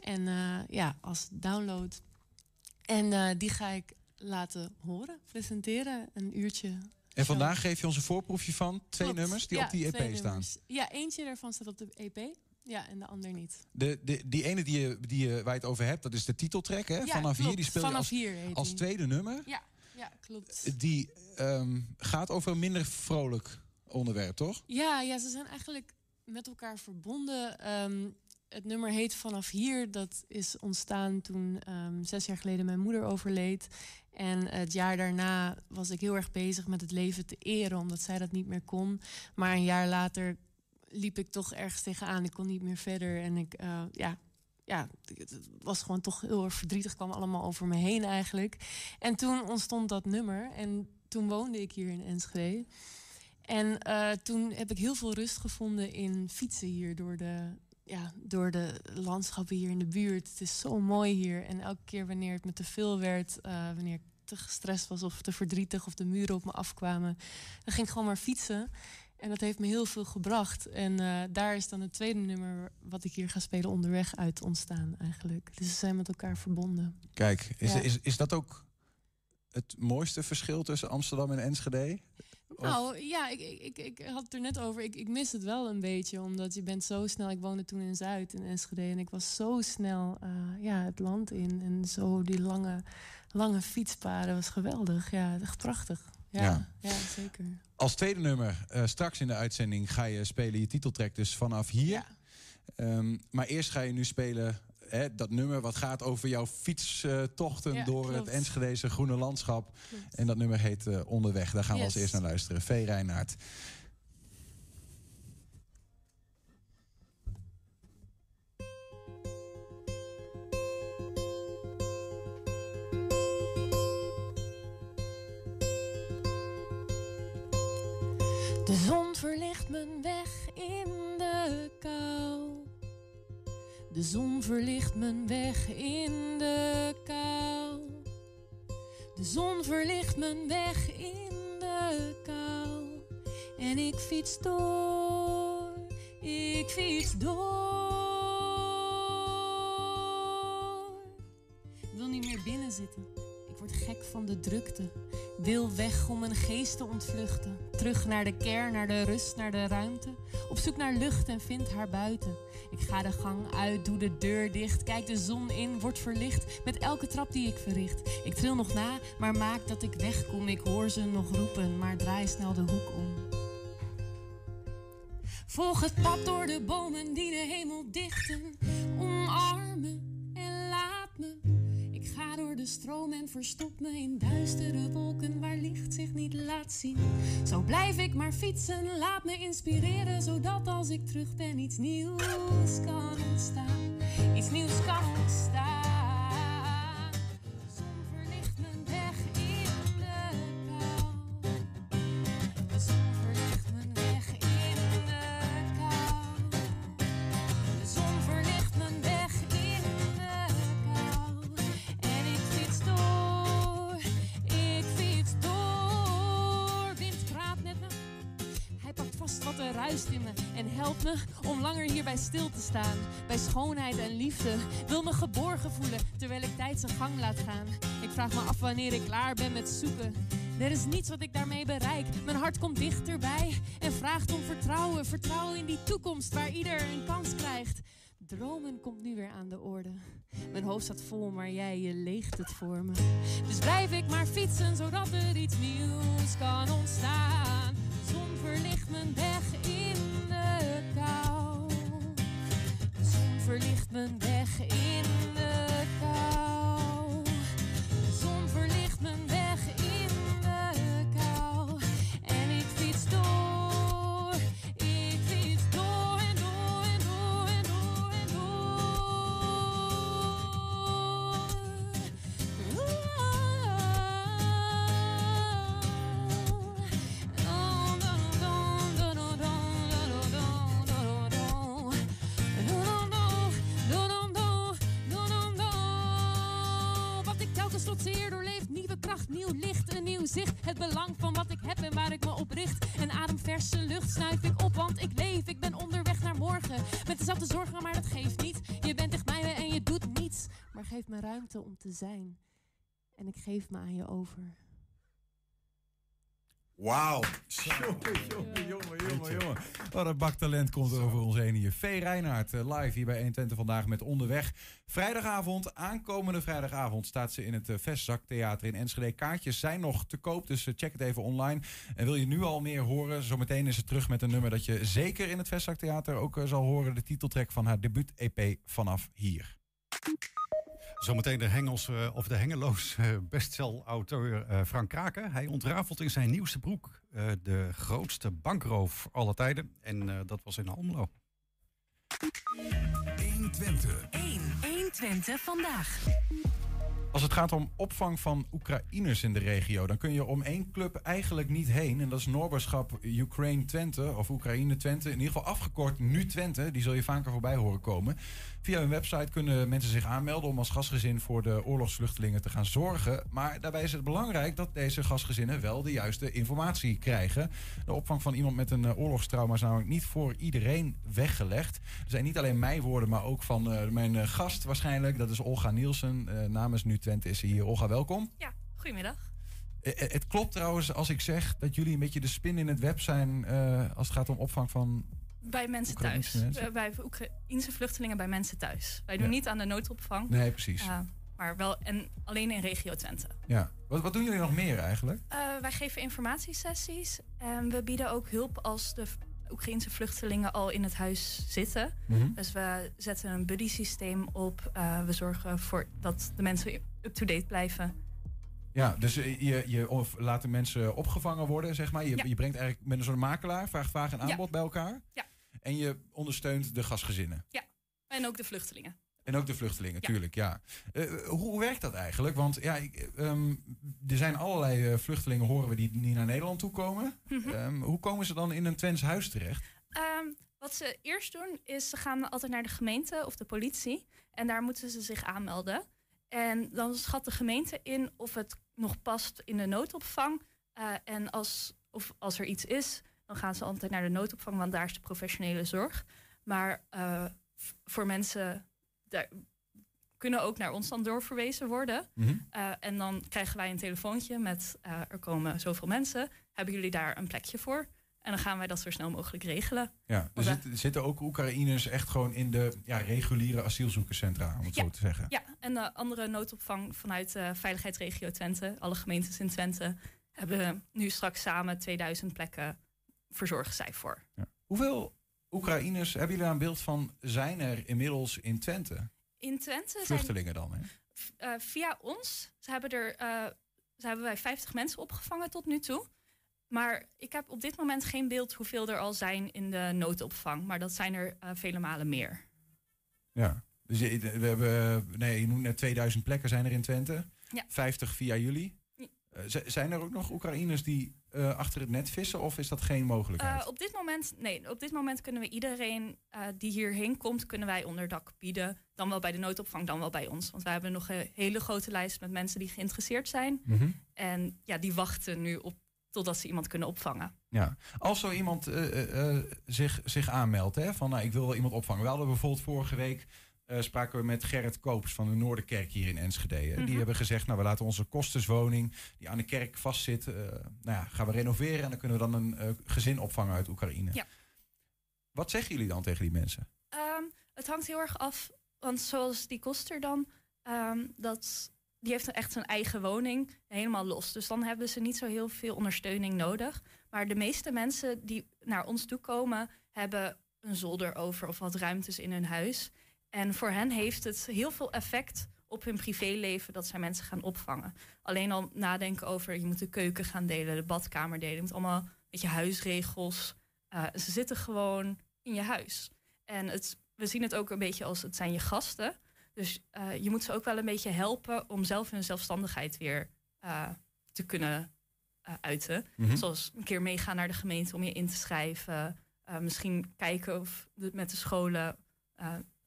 G: En ja, als download. En die ga ik laten horen, presenteren, een uurtje.
E: En vandaag geef je ons een voorproefje van twee
G: Klopt.
E: nummers die
G: Ja,
E: op die EP staan.
G: nummers. Ja, eentje daarvan staat op de EP. Ja, en de ander niet.
E: De, de, die ene die je, die je, waar je het over hebt, dat is de titeltrack. Hè?
G: Ja,
E: Vanaf hier, die speel je als,
G: hier
E: als tweede nummer.
G: Ja, ja klopt.
E: Die ehm, gaat over een minder vrolijk onderwerp, toch?
G: Ja, ja, ze zijn eigenlijk met elkaar verbonden. Ehm, het nummer heet Vanaf Hier. Dat is ontstaan toen ehm, zes jaar geleden mijn moeder overleed. En het jaar daarna was ik heel erg bezig met het leven te eren, omdat zij dat niet meer kon. Maar een jaar later liep ik toch ergens tegenaan. Ik kon niet meer verder. En ik, eh, ja, ja, het was gewoon toch heel erg verdrietig. kwam allemaal over me heen eigenlijk. En toen ontstond dat nummer. En toen woonde ik hier in Enschede. En eh, toen heb ik heel veel rust gevonden in fietsen hier door de, ja, door de landschappen hier in de buurt. Het is zo mooi hier. En elke keer wanneer het me te veel werd, eh, wanneer ik te gestrest was of te verdrietig of de muren op me afkwamen, dan ging ik gewoon maar fietsen. En dat heeft me heel veel gebracht. En eh, daar is dan het tweede nummer wat ik hier ga spelen onderweg uit ontstaan eigenlijk. Dus ze zijn met elkaar verbonden.
E: Kijk, is,
G: Ja.
E: is, is dat ook het mooiste verschil tussen Amsterdam en Enschede? Of-
G: Nou ja, ik, ik, ik, ik had het er net over. Ik, ik mis het wel een beetje, omdat je bent zo snel. Ik woonde toen in Zuid in Enschede en ik was zo snel eh, ja, het land in en zo die lange, lange fietspaden was geweldig. Ja, echt prachtig. Ja,
E: Ja.
G: ja. zeker.
E: Als tweede nummer, eh, straks in de uitzending, ga je spelen je titeltrack dus vanaf hier. Ehm, maar eerst ga je nu spelen hè, dat nummer wat gaat over jouw fietstochten
G: Ja,
E: door
G: klopt.
E: het Enschedeze groene landschap.
G: Klopt.
E: En dat nummer heet eh, Onderweg. Daar gaan we als eerst naar luisteren. V. Reinaert.
V: Mijn weg in de kou. De zon verlicht mijn weg in de kou. De zon verlicht mijn weg in de kou.
G: En ik fiets door, ik fiets door. Ik wil niet meer binnen zitten. Ik word gek van de drukte. Wil weg om mijn geest te ontvluchten. Terug naar de kern, naar de rust, naar de ruimte. Op zoek naar lucht en vind haar buiten. Ik ga de gang uit, doe de deur dicht. Kijk de zon in, word verlicht. Met elke trap die ik verricht. Ik tril nog na, maar maak dat ik wegkom. Ik hoor ze nog roepen, maar draai snel de hoek om. Volg het pad door de bomen die de hemel dichten. De stroom en verstop me in duistere wolken waar licht zich niet laat zien. Zo blijf ik maar fietsen, laat me inspireren, zodat als ik terug ben iets nieuws kan ontstaan. Iets nieuws kan ontstaan. Hierbij stil te staan. Bij schoonheid en liefde wil me geborgen voelen terwijl ik tijd zijn gang laat gaan. Ik vraag me af wanneer ik klaar ben met zoeken. Er is niets wat ik daarmee bereik. Mijn hart komt dichterbij en vraagt om vertrouwen. Vertrouwen in die toekomst waar ieder een kans krijgt. Dromen komt nu weer aan de orde. Mijn hoofd staat vol, maar jij, je leegt het voor me. Dus blijf ik maar fietsen, zodat er iets nieuws kan ontstaan. Zon verlicht mijn weg in verlicht mijn weg in de kou. Trotseer doorleeft nieuwe kracht, nieuw licht, een nieuw zicht. Het belang van wat ik heb en waar ik me op richt. En adem verse lucht snuif ik op, want ik leef. Ik ben onderweg naar morgen. Met dezelfde zorgen, maar dat geeft niet. Je bent bij me en je doet niets. Maar geef me ruimte om te zijn. En ik geef me aan je over.
E: Wauw. Jongen, jongen, jongen, jongen. Wat een bak talent komt er over ons heen hier. V. Reinhardt, eh, live hier bij 120 vandaag met Onderweg. Vrijdagavond, aankomende vrijdagavond, staat ze in het eh, Vestzaktheater in Enschede. Kaartjes zijn nog te koop, dus eh, check het even online. En wil je nu al meer horen, zometeen is ze terug met een nummer dat je zeker in het Vestzaktheater ook zal horen. De titeltrack van haar debuut-EP vanaf hier.
F: Zometeen de Hengelse of de Hengeloos eh, bestselauteur eh, Frank Kraken. Hij ontrafelt in zijn nieuwste boek eh, de grootste bankroof aller tijden. En eh, dat was in Almelo.
D: 120.
I: 1. 120 vandaag.
E: Als het gaat om opvang van Oekraïners in de regio, dan kun je om één club eigenlijk niet heen. En dat is Noorberschap Ukraine Twente, of Oekraïne Twente. In ieder geval afgekort Nu Twente. Die zul je vaker voorbij horen komen. Via hun website kunnen mensen zich aanmelden om als gastgezin voor de oorlogsvluchtelingen te gaan zorgen. Maar daarbij is het belangrijk dat deze gastgezinnen wel de juiste informatie krijgen. De opvang van iemand met een eh, oorlogstrauma is namelijk niet voor iedereen weggelegd. Er zijn niet alleen mijn woorden, maar ook van eh, mijn eh, gast waarschijnlijk. Dat is Olga Nielsen. Namens Nu Twente is hier. Olga, welkom.
W: Ja, goedemiddag.
E: Eh, eh, Het klopt trouwens als ik zeg dat jullie een beetje de spin in het web zijn eh, als het gaat om opvang van
W: Bij mensen
E: Oekraïnse
W: thuis.
E: mensen?
W: Bij Oekraïnse vluchtelingen bij mensen thuis. Wij doen
E: Ja.
W: niet aan de noodopvang.
E: Nee, precies.
W: Maar wel en alleen in regio Twente.
E: Ja. Wat, wat doen jullie nog meer eigenlijk?
W: Wij geven informatiesessies. En we bieden ook hulp als de Oekraïnse vluchtelingen al in het huis zitten.
E: Mhm.
W: Dus we zetten een buddy systeem op. Eh, we zorgen voor dat de mensen up-to-date blijven.
E: Ja, dus eh, je, je of laat de mensen opgevangen worden, zeg maar. Je,
W: Ja.
E: je brengt eigenlijk met een soort makelaar, vraagt vraag en
W: Ja.
E: aanbod bij elkaar.
W: Ja.
E: En je ondersteunt de gastgezinnen.
W: Ja, en ook de vluchtelingen.
E: En ook de vluchtelingen,
W: Ja.
E: tuurlijk, ja. Eh, hoe, hoe werkt dat eigenlijk? Want ja, ik, ehm, er zijn allerlei eh, vluchtelingen, horen we, die, die naar Nederland toe komen.
W: Mhm.
E: Ehm, hoe komen ze dan in een Twents huis terecht?
W: Ehm, wat ze eerst doen, is ze gaan altijd naar de gemeente of de politie. En daar moeten ze zich aanmelden. En dan schat de gemeente in of het nog past in de noodopvang. Eh, en als, of als er iets is, dan gaan ze altijd naar de noodopvang, want daar is de professionele zorg. Maar eh, voor mensen daar kunnen ook naar ons dan doorverwezen worden.
E: Mhm.
W: Eh, en dan krijgen wij een telefoontje met eh, er komen zoveel mensen. Hebben jullie daar een plekje voor? En dan gaan wij dat zo snel mogelijk regelen.
E: Ja, er zitten, ook Oekraïners echt gewoon in de ja, reguliere asielzoekerscentra, om het zo te zeggen.
W: Ja, en de andere noodopvang vanuit de veiligheidsregio Twente, alle gemeentes in Twente, hebben nu straks samen 2000 plekken verzorgen zij voor.
E: Hoeveel Oekraïners, hebben jullie daar een beeld van, zijn er inmiddels in Twente?
W: In Twente zijn
E: Vluchtelingen dan, hè?
W: eh, via ons ze hebben, er, eh, ze hebben wij 50 mensen opgevangen tot nu toe. Maar ik heb op dit moment geen beeld hoeveel er al zijn in de noodopvang. Maar dat zijn er eh, vele malen meer.
E: Ja. Dus we hebben, nee, je noemt net 2000 plekken zijn er in Twente.
W: Ja.
E: 50 via jullie. Eh, zijn er ook nog Oekraïners die eh, achter het net vissen of is dat geen mogelijkheid?
W: Eh, op dit moment, nee, op dit moment kunnen we iedereen die hierheen komt, kunnen wij onderdak bieden. Dan wel bij de noodopvang, dan wel bij ons. Want wij hebben nog een hele grote lijst met mensen die geïnteresseerd zijn.
E: Mhm.
W: En ja, die wachten nu op totdat ze iemand kunnen opvangen.
E: Ja, als zo iemand zich, zich aanmeldt, hè, van nou, ik wil wel iemand opvangen. We hadden bijvoorbeeld vorige week eh, spraken we met Gerrit Koops van de Noorderkerk hier in Enschede. hè. Die
W: Mhm.
E: hebben gezegd, nou we laten onze kostenswoning die aan de kerk vastzit, eh, nou ja, gaan we renoveren en dan kunnen we dan een gezin opvangen uit Oekraïne.
W: Ja.
E: Wat zeggen jullie dan tegen die mensen?
W: Ehm, het hangt heel erg af, want zoals die koster dan, ehm, dat, die heeft echt zijn eigen woning helemaal los. Dus dan hebben ze niet zo heel veel ondersteuning nodig. Maar de meeste mensen die naar ons toe komen, hebben een zolder over of wat ruimtes in hun huis. En voor hen heeft het heel veel effect op hun privéleven dat zij mensen gaan opvangen. Alleen al nadenken over, je moet de keuken gaan delen, de badkamer delen. Je moet allemaal een beetje huisregels. Eh, ze zitten gewoon in je huis. En het, we zien het ook een beetje als het zijn je gasten. Dus eh, je moet ze ook wel een beetje helpen om zelf hun zelfstandigheid weer eh, te kunnen uiten.
E: Mhm.
W: Zoals een keer meegaan naar de gemeente om je in te schrijven. Misschien kijken of de- met de scholen.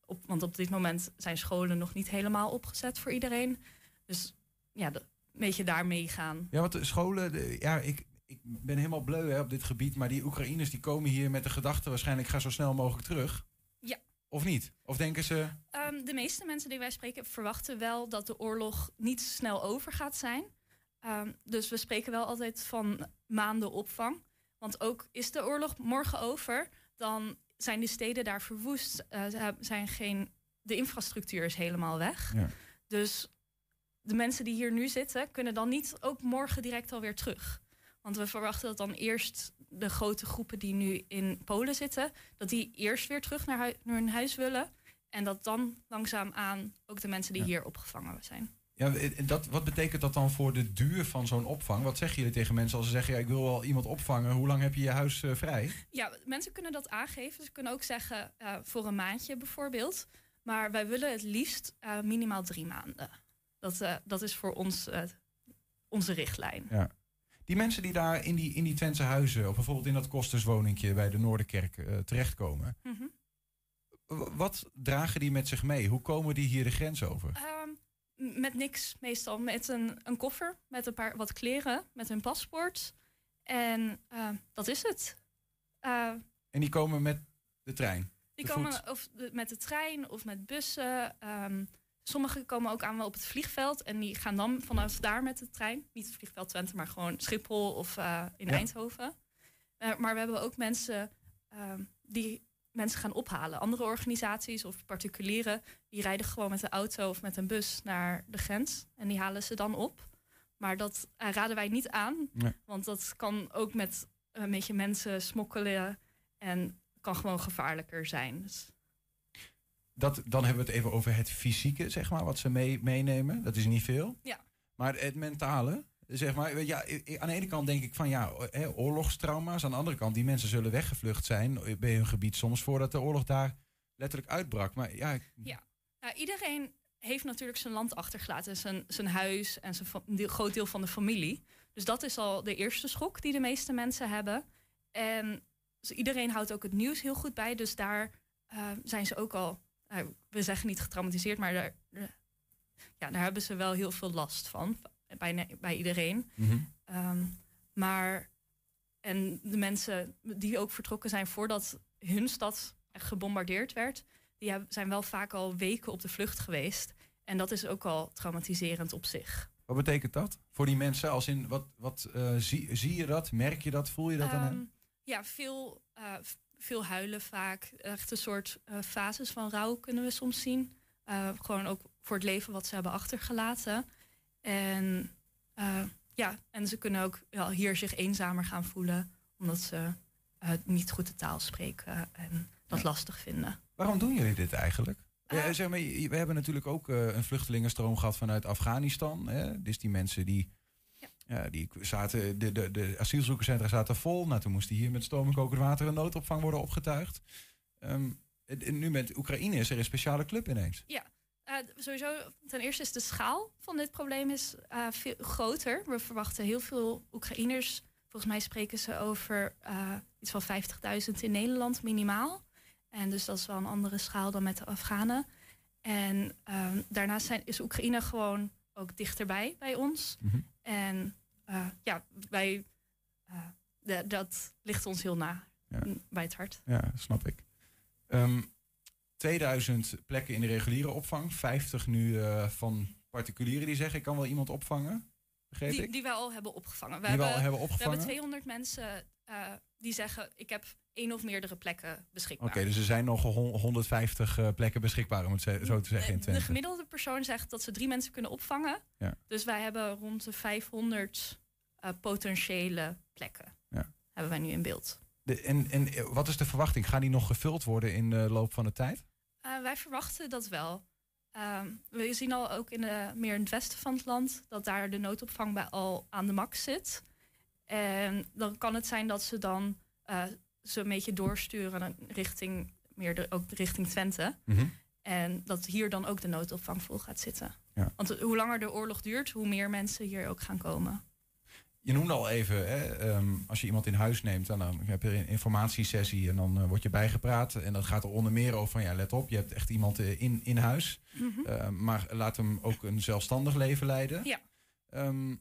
W: Op, want op dit moment zijn scholen nog niet helemaal opgezet voor iedereen. Dus ja, de- een beetje daar meegaan.
E: Ja, want de scholen, de- ja, ik, ik ben helemaal bleu hè, op dit gebied, maar die Oekraïners die komen hier met de gedachte waarschijnlijk, ga zo snel mogelijk terug.
W: Ja.
E: Of niet? Of denken ze,
W: Ehm, de meeste mensen die wij spreken verwachten wel dat de oorlog niet snel over gaat zijn. Ehm, dus we spreken wel altijd van maanden opvang. Want ook is de oorlog morgen over, dan zijn de steden daar verwoest. Eh, zijn geen, de infrastructuur is helemaal weg.
E: Ja.
W: Dus de mensen die hier nu zitten, kunnen dan niet ook morgen direct alweer terug. Want we verwachten dat dan eerst de grote groepen die nu in Polen zitten, dat die eerst weer terug naar, naar hun huis willen. En dat dan langzaamaan ook de mensen die hier opgevangen zijn.
E: Ja, eh, dat, wat betekent dat dan voor de duur van zo'n opvang? Wat zeggen jullie tegen mensen als ze zeggen, ja, ik wil wel iemand opvangen, hoe lang heb je je huis eh, vrij?
W: Ja, mensen kunnen dat aangeven. Ze kunnen ook zeggen eh, voor een maandje bijvoorbeeld. Maar wij willen het liefst eh, minimaal drie maanden. Dat, eh, dat is voor ons eh, onze richtlijn.
E: Ja. Die mensen die daar in die, in die Twentse huizen, of bijvoorbeeld in dat kosterswoningje bij de Noorderkerk eh, terechtkomen,
W: Mhm.
E: wat dragen die met zich mee? Hoe komen die hier de grens over?
W: Met niks meestal. Met een, een koffer, met een paar wat kleren, met hun paspoort. En eh, dat is het. Eh,
E: En die komen met de trein?
W: Die
E: de
W: komen
E: voet?
W: of de- met de trein of met bussen. Ehm sommigen komen ook aan wel op het vliegveld. En die gaan dan vanaf daar met de trein. Niet het vliegveld Twente, maar gewoon Schiphol of eh, in
E: Ja.
W: Eindhoven. Maar we hebben ook mensen ehm, die mensen gaan ophalen. Andere organisaties of particulieren... die rijden gewoon met de auto of met een bus naar de grens. En die halen ze dan op. Maar dat eh, raden wij niet aan.
E: Nee.
W: Want dat kan ook met een beetje mensen smokkelen... en kan gewoon gevaarlijker zijn. Dus
E: Dat, dan hebben we het even over het fysieke, zeg maar, wat ze mee, meenemen. Dat is niet veel.
W: Ja.
E: Maar het mentale, zeg maar, ja, aan de ene kant denk ik van ja, oorlogstrauma's. Aan de andere kant, die mensen zullen weggevlucht zijn bij hun gebied soms voordat de oorlog daar letterlijk uitbrak. Maar ja,
W: Ja, nou, iedereen heeft natuurlijk zijn land achtergelaten, zijn, zijn huis en zijn groot deel van de familie. Dus dat is al de eerste schok die de meeste mensen hebben. En dus iedereen houdt ook het nieuws heel goed bij, dus daar eh, zijn ze ook al, eh, we zeggen niet getraumatiseerd, maar daar- ja, daar hebben ze wel heel veel last van, bij, bij iedereen.
E: Mhm.
W: Ehm, maar en de mensen die ook vertrokken zijn voordat hun stad echt gebombardeerd werd, die zijn wel vaak al weken op de vlucht geweest. En dat is ook al traumatiserend op zich.
E: Wat betekent dat voor die mensen? Als in, wat, wat eh, zie, zie je dat? Merk je dat? Voel je dat aan
W: Ehm,
E: hen?
W: ja, veel, eh, veel huilen vaak. Echt een soort eh, fases van rouw kunnen we soms zien. Gewoon ook voor het leven wat ze hebben achtergelaten. En eh, ja, en ze kunnen ook ja, hier zich eenzamer gaan voelen. Omdat ze eh, niet goed de taal spreken en dat lastig vinden.
E: Waarom doen jullie dit eigenlijk? Ja, zeg maar, we hebben natuurlijk ook eh, een vluchtelingenstroom gehad vanuit Afghanistan. Hè? Dus die mensen die, ja. die zaten, de, de, de asielzoekerscentra zaten vol. Nou, toen moest hier met stoom en kokend water een noodopvang worden opgetuigd. Ehm, nu met Oekraïne is er een speciale club ineens.
W: Ja, eh, sowieso ten eerste is de schaal van dit probleem is, eh, veel groter. We verwachten heel veel Oekraïners. Volgens mij spreken ze over eh, iets van 50.000 in Nederland minimaal. En dus dat is wel een andere schaal dan met de Afghanen. En ehm, daarnaast zijn, is Oekraïne gewoon ook dichterbij bij ons. En eh, ja, wij, dat ligt ons heel na bij het hart.
E: Ja, snap ik. Ehm 2000 plekken in de reguliere opvang. 50 nu eh, van particulieren die zeggen ik kan wel iemand opvangen. Begreep
W: Die,
E: ik?
W: die we al hebben opgevangen.
E: Die we al hebben
W: We
E: opgevangen?
W: hebben 200 mensen eh, die zeggen: Ik heb één of meerdere plekken beschikbaar.
E: Oké, dus er zijn nog hon- 150 eh, plekken beschikbaar, om het zo te zeggen in
W: de gemiddelde persoon zegt dat ze drie mensen kunnen opvangen.
E: Ja.
W: Dus wij hebben rond de 500 eh, potentiële plekken.
E: Ja.
W: Hebben wij nu in beeld.
E: De, en, en eh, wat is de verwachting? Gaan die nog gevuld worden in de loop van de tijd?
W: Eh, wij verwachten dat wel. Ehm, we zien al ook in de, meer in het westen van het land dat daar de noodopvang bij al aan de max zit. En dan kan het zijn dat ze dan eh, ze een beetje doorsturen richting meer de, ook richting Twente.
E: Mhm.
W: En dat hier dan ook de noodopvang vol gaat zitten.
E: Ja.
W: Want hoe langer de oorlog duurt, hoe meer mensen hier ook gaan komen.
E: Je noemde al even, hè, ehm, als je iemand in huis neemt, dan, dan heb je een informatiesessie en dan eh, word je bijgepraat. En dat gaat er onder meer over van, ja, let op, je hebt echt iemand eh, in, in huis.
W: Mhm.
E: Eh, maar laat hem ook een zelfstandig leven leiden.
W: Ja.
E: Ehm,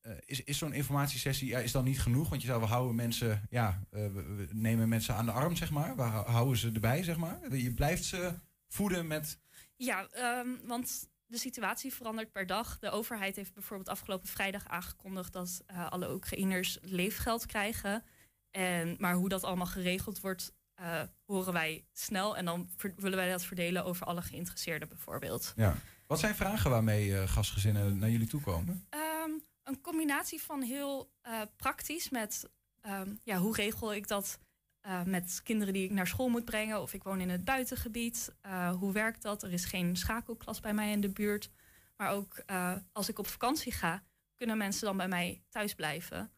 E: eh, is is zo'n informatiesessie ja, is dan niet genoeg? Want je zou, we houden mensen, ja, we, we nemen mensen aan de arm, zeg maar. We hou- houden ze erbij, zeg maar. Je blijft ze voeden met...
W: Ja, ehm, want de situatie verandert per dag. De overheid heeft bijvoorbeeld afgelopen vrijdag aangekondigd dat eh, alle Oekraïners leefgeld krijgen. En, maar hoe dat allemaal geregeld wordt, eh, horen wij snel. En dan willen wij dat verdelen over alle geïnteresseerden bijvoorbeeld.
E: Ja. Wat zijn vragen waarmee eh, gastgezinnen naar jullie toe komen?
W: Ehm, een combinatie van heel praktisch met ehm, ja, hoe regel ik dat eh, met kinderen die ik naar school moet brengen of ik woon in het buitengebied. Eh, hoe werkt dat? Er is geen schakelklas bij mij in de buurt. Maar ook eh, als ik op vakantie ga, kunnen mensen dan bij mij thuis blijven.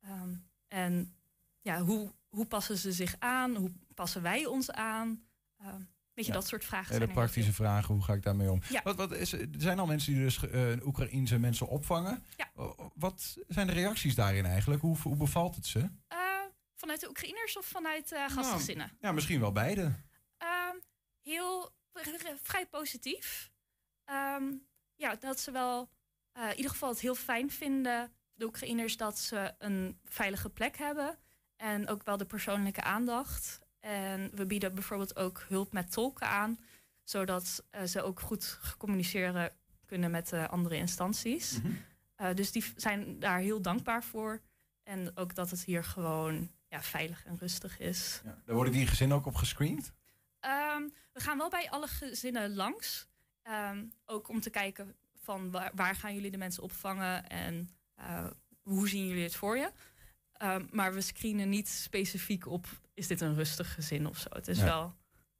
W: Ehm, en ja, hoe, hoe passen ze zich aan? Hoe passen wij ons aan? Ehm weet je,
E: Ja.
W: dat soort vragen
E: Hele
W: zijn heel
E: praktische vragen, hoe ga ik daarmee om?
W: Ja.
E: Wat, wat is, er zijn al mensen die dus Oekraïense mensen opvangen. Wat zijn de reacties daarin eigenlijk? Hoe, hoe bevalt het ze?
W: Vanuit de Oekraïners of vanuit eh gastgezinnen?
E: Ja, misschien wel beide.
W: Ehm, heel vrij positief. Ehm, ja, dat ze wel eh, in ieder geval het heel fijn vinden, de Oekraïners, dat ze een veilige plek hebben. En ook wel de persoonlijke aandacht. En we bieden bijvoorbeeld ook hulp met tolken aan, zodat eh, ze ook goed communiceren kunnen met de andere instanties. Eh, dus die zijn daar heel dankbaar voor. En ook dat het hier gewoon ja, veilig en rustig is.
E: Daar worden die gezinnen ook op gescreend?
W: Ehm, we gaan wel bij alle gezinnen langs. Ehm, ook om te kijken van waar, waar gaan jullie de mensen opvangen en eh, hoe zien jullie het voor je. Ehm, maar we screenen niet specifiek op is dit een rustig gezin of zo. Het is
E: Ja.
W: wel.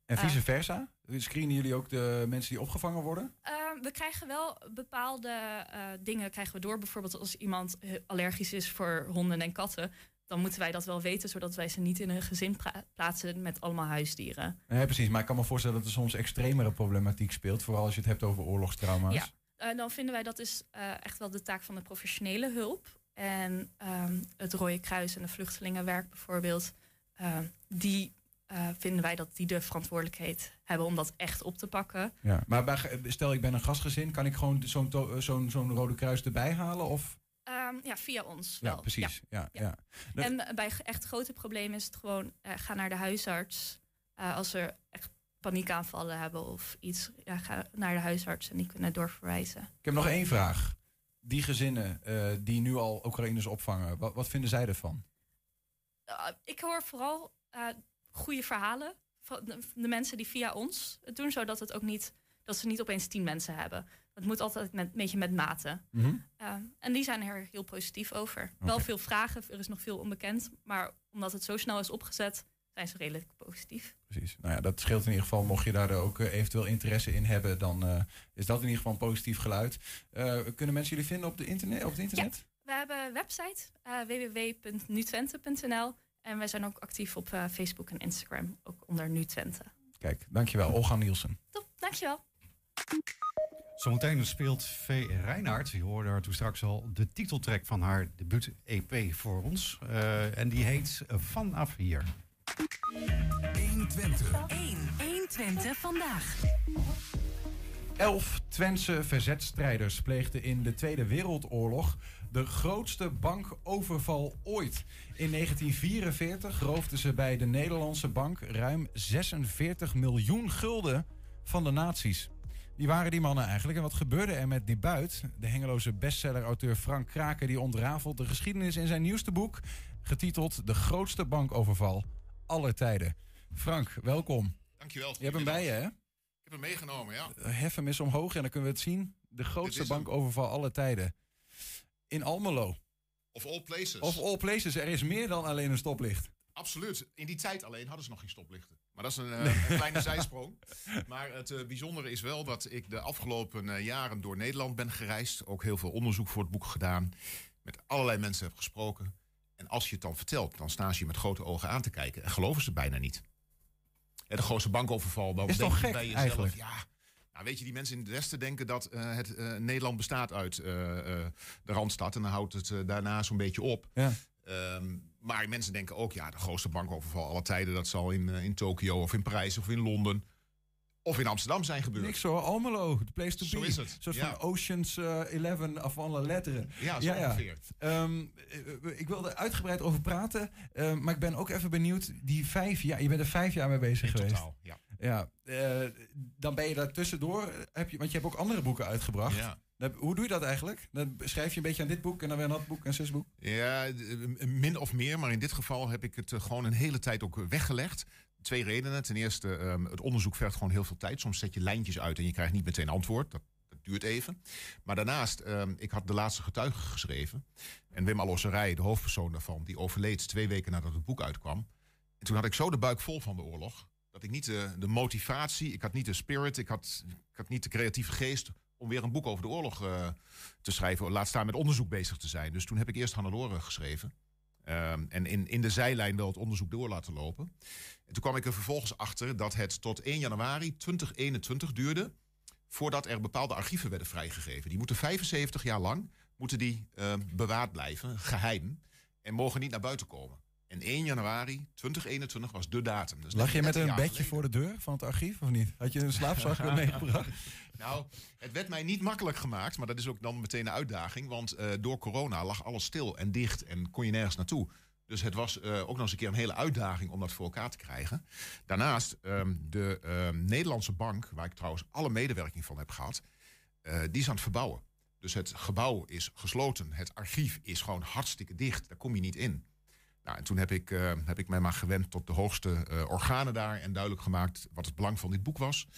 E: En
W: eh,
E: vice versa? Screenen jullie ook de mensen die opgevangen worden?
W: We krijgen wel bepaalde eh, dingen krijgen we door. Bijvoorbeeld als iemand eh, allergisch is voor honden en katten. Dan moeten wij dat wel weten, zodat wij ze niet in een gezin plaatsen met allemaal huisdieren.
E: Nee, precies. Maar ik kan me voorstellen dat er soms extremere problematiek speelt. Vooral als je het hebt over oorlogstrauma's.
W: Ja, eh, dan vinden wij dat is eh, echt wel de taak van de professionele hulp. En ehm, het Rode Kruis en de Vluchtelingenwerk bijvoorbeeld, eh, die eh, vinden wij dat die de verantwoordelijkheid hebben om dat echt op te pakken.
E: Ja, maar bij, stel ik ben een gastgezin, kan ik gewoon zo'n zo'n zo'n Rode Kruis erbij halen? Of?
W: Ehm, ja, via ons.
E: Ja,
W: wel.
E: precies. Ja, ja. Nou,
W: En eh, bij echt grote problemen is het gewoon, eh, ga naar de huisarts. Eh, als er echt paniekaanvallen hebben of iets, ja, ga naar de huisarts en die kunnen doorverwijzen.
E: Ik heb nog één vraag. Die gezinnen die nu al Oekraïners opvangen, wat, wat vinden zij ervan?
W: Ik hoor vooral goede verhalen van de, de, mensen die via ons het doen, zodat het ook niet dat ze niet opeens tien mensen hebben. Het moet altijd met, een beetje met mate.
E: Mm -hmm.
W: uh, en die zijn er heel positief over. Okay. Wel veel vragen, er is nog veel onbekend, maar omdat het zo snel is opgezet, zijn ze redelijk positief.
E: Precies. Nou ja, dat scheelt in ieder geval. Mocht je daar ook uh, eventueel interesse in hebben, dan uh, is dat in ieder geval een positief geluid. kunnen mensen jullie vinden op, de internet, op het internet?
W: Ja. We hebben een website www.nutwente.nl en wij zijn ook actief op Facebook en Instagram, ook onder Nu Twente.
E: Kijk, dankjewel. Olga Nielsen.
W: Top, dankjewel.
F: Zometeen speelt V. Reinhardt, je hoorde haar toen straks al, de titeltrack van haar debuut-EP voor ons. Uh, en die heet Vanaf Hier.
D: 120.
I: 1, 120 vandaag.
E: Elf Twentse verzetstrijders pleegden in de Tweede Wereldoorlog de grootste bankoverval ooit. In 1944 roofden ze bij de Nederlandse bank ruim 46 miljoen gulden van de nazi's. Wie waren die mannen eigenlijk en wat gebeurde er met die buit? De hengeloze bestseller-auteur Frank Kraken die ontrafelt de geschiedenis in zijn nieuwste boek, getiteld De grootste bankoverval aller tijden. Frank, welkom.
X: Dankjewel.
E: Je hebt hem bij je, hè?
X: Ik heb hem meegenomen, ja.
E: Hef hem eens omhoog en dan kunnen we het zien. De grootste bankoverval aller tijden. In Almelo.
X: Of all places.
E: Of all places. Er is meer dan alleen een stoplicht.
X: Absoluut. In die tijd alleen hadden ze nog geen stoplichten. Maar dat is een, uh, een kleine zijsprong. Maar het uh, bijzondere is wel dat ik de afgelopen uh, jaren door Nederland ben gereisd. Ook heel veel onderzoek voor het boek gedaan. Met allerlei mensen heb gesproken. En als je het dan vertelt, dan staan ze je met grote ogen aan te kijken. En geloven ze bijna niet. En de grootste bankoverval. Dan
E: is
X: denk
E: toch
X: je
E: gek
X: bij jezelf,
E: eigenlijk?
X: Ja, nou, weet je, die mensen in het Westen denken dat uh, het uh, Nederland bestaat uit uh, de Randstad. En dan houdt het daarna zo'n beetje op.
E: Ja.
X: Um, maar mensen denken ook, ja, de grootste bankoverval aller tijden... dat zal in, in Tokio of in Parijs of in Londen of in Amsterdam zijn gebeurd.
E: Niks hoor, Almelo, the place to
X: Zo
E: be.
X: is het, ja.
E: van Oceans uh, 11 af alle letteren.
X: Ja, zo ongeveer.
E: Um, ik wil er uitgebreid over praten, uh, maar ik ben ook even benieuwd, die vijf jaar, je bent er vijf jaar mee bezig
X: in
E: geweest.
X: totaal, ja.
E: Ja, uh, dan ben je daar tussendoor, heb je, want je hebt ook andere boeken uitgebracht.
X: Ja.
E: Hoe doe je dat eigenlijk? Dan schrijf je een beetje aan dit boek en dan weer aan dat boek en zes boek?
X: Ja, min of meer. Maar in dit geval heb ik het uh, gewoon een hele tijd ook weggelegd. Twee redenen. Ten eerste, um, het onderzoek vergt gewoon heel veel tijd. Soms zet je lijntjes uit en je krijgt niet meteen antwoord. Dat, duurt even. Maar daarnaast, um, ik had de laatste getuige geschreven. En Wim Alosserij, de hoofdpersoon daarvan, die overleed twee weken nadat het boek uitkwam. En toen had ik zo de buik vol van de oorlog. Dat ik niet de, de motivatie, ik had niet de spirit, ik had, ik had niet de creatieve geest om weer een boek over de oorlog uh, te schrijven. Laat staan met onderzoek bezig te zijn. Dus toen heb ik eerst Hannelore geschreven. Um, en in, in de zijlijn wel het onderzoek door laten lopen. En toen kwam ik er vervolgens achter dat het tot 1 januari 2021 duurde... voordat er bepaalde archieven werden vrijgegeven. Die moeten 75 jaar lang moeten die, uh, bewaard blijven, geheim... en mogen niet naar buiten komen. En 1 januari 2021 was de datum. Dus
E: Lag je met een bedje geleden. voor de deur van het archief of niet? Had je een slaapzak meegebracht?
X: Nou, het werd mij niet makkelijk gemaakt, maar dat is ook dan meteen een uitdaging. Want uh, door corona lag alles stil en dicht en kon je nergens naartoe. Dus het was uh, ook nog eens een keer een hele uitdaging om dat voor elkaar te krijgen. Daarnaast, um, de um, Nederlandse bank, waar ik trouwens alle medewerking van heb gehad, uh, die is aan het verbouwen. Dus het gebouw is gesloten, het archief is gewoon hartstikke dicht, daar kom je niet in. Nou, en toen heb ik, uh, heb ik mij maar gewend tot de hoogste uh, organen daar en duidelijk gemaakt wat het belang van dit boek was.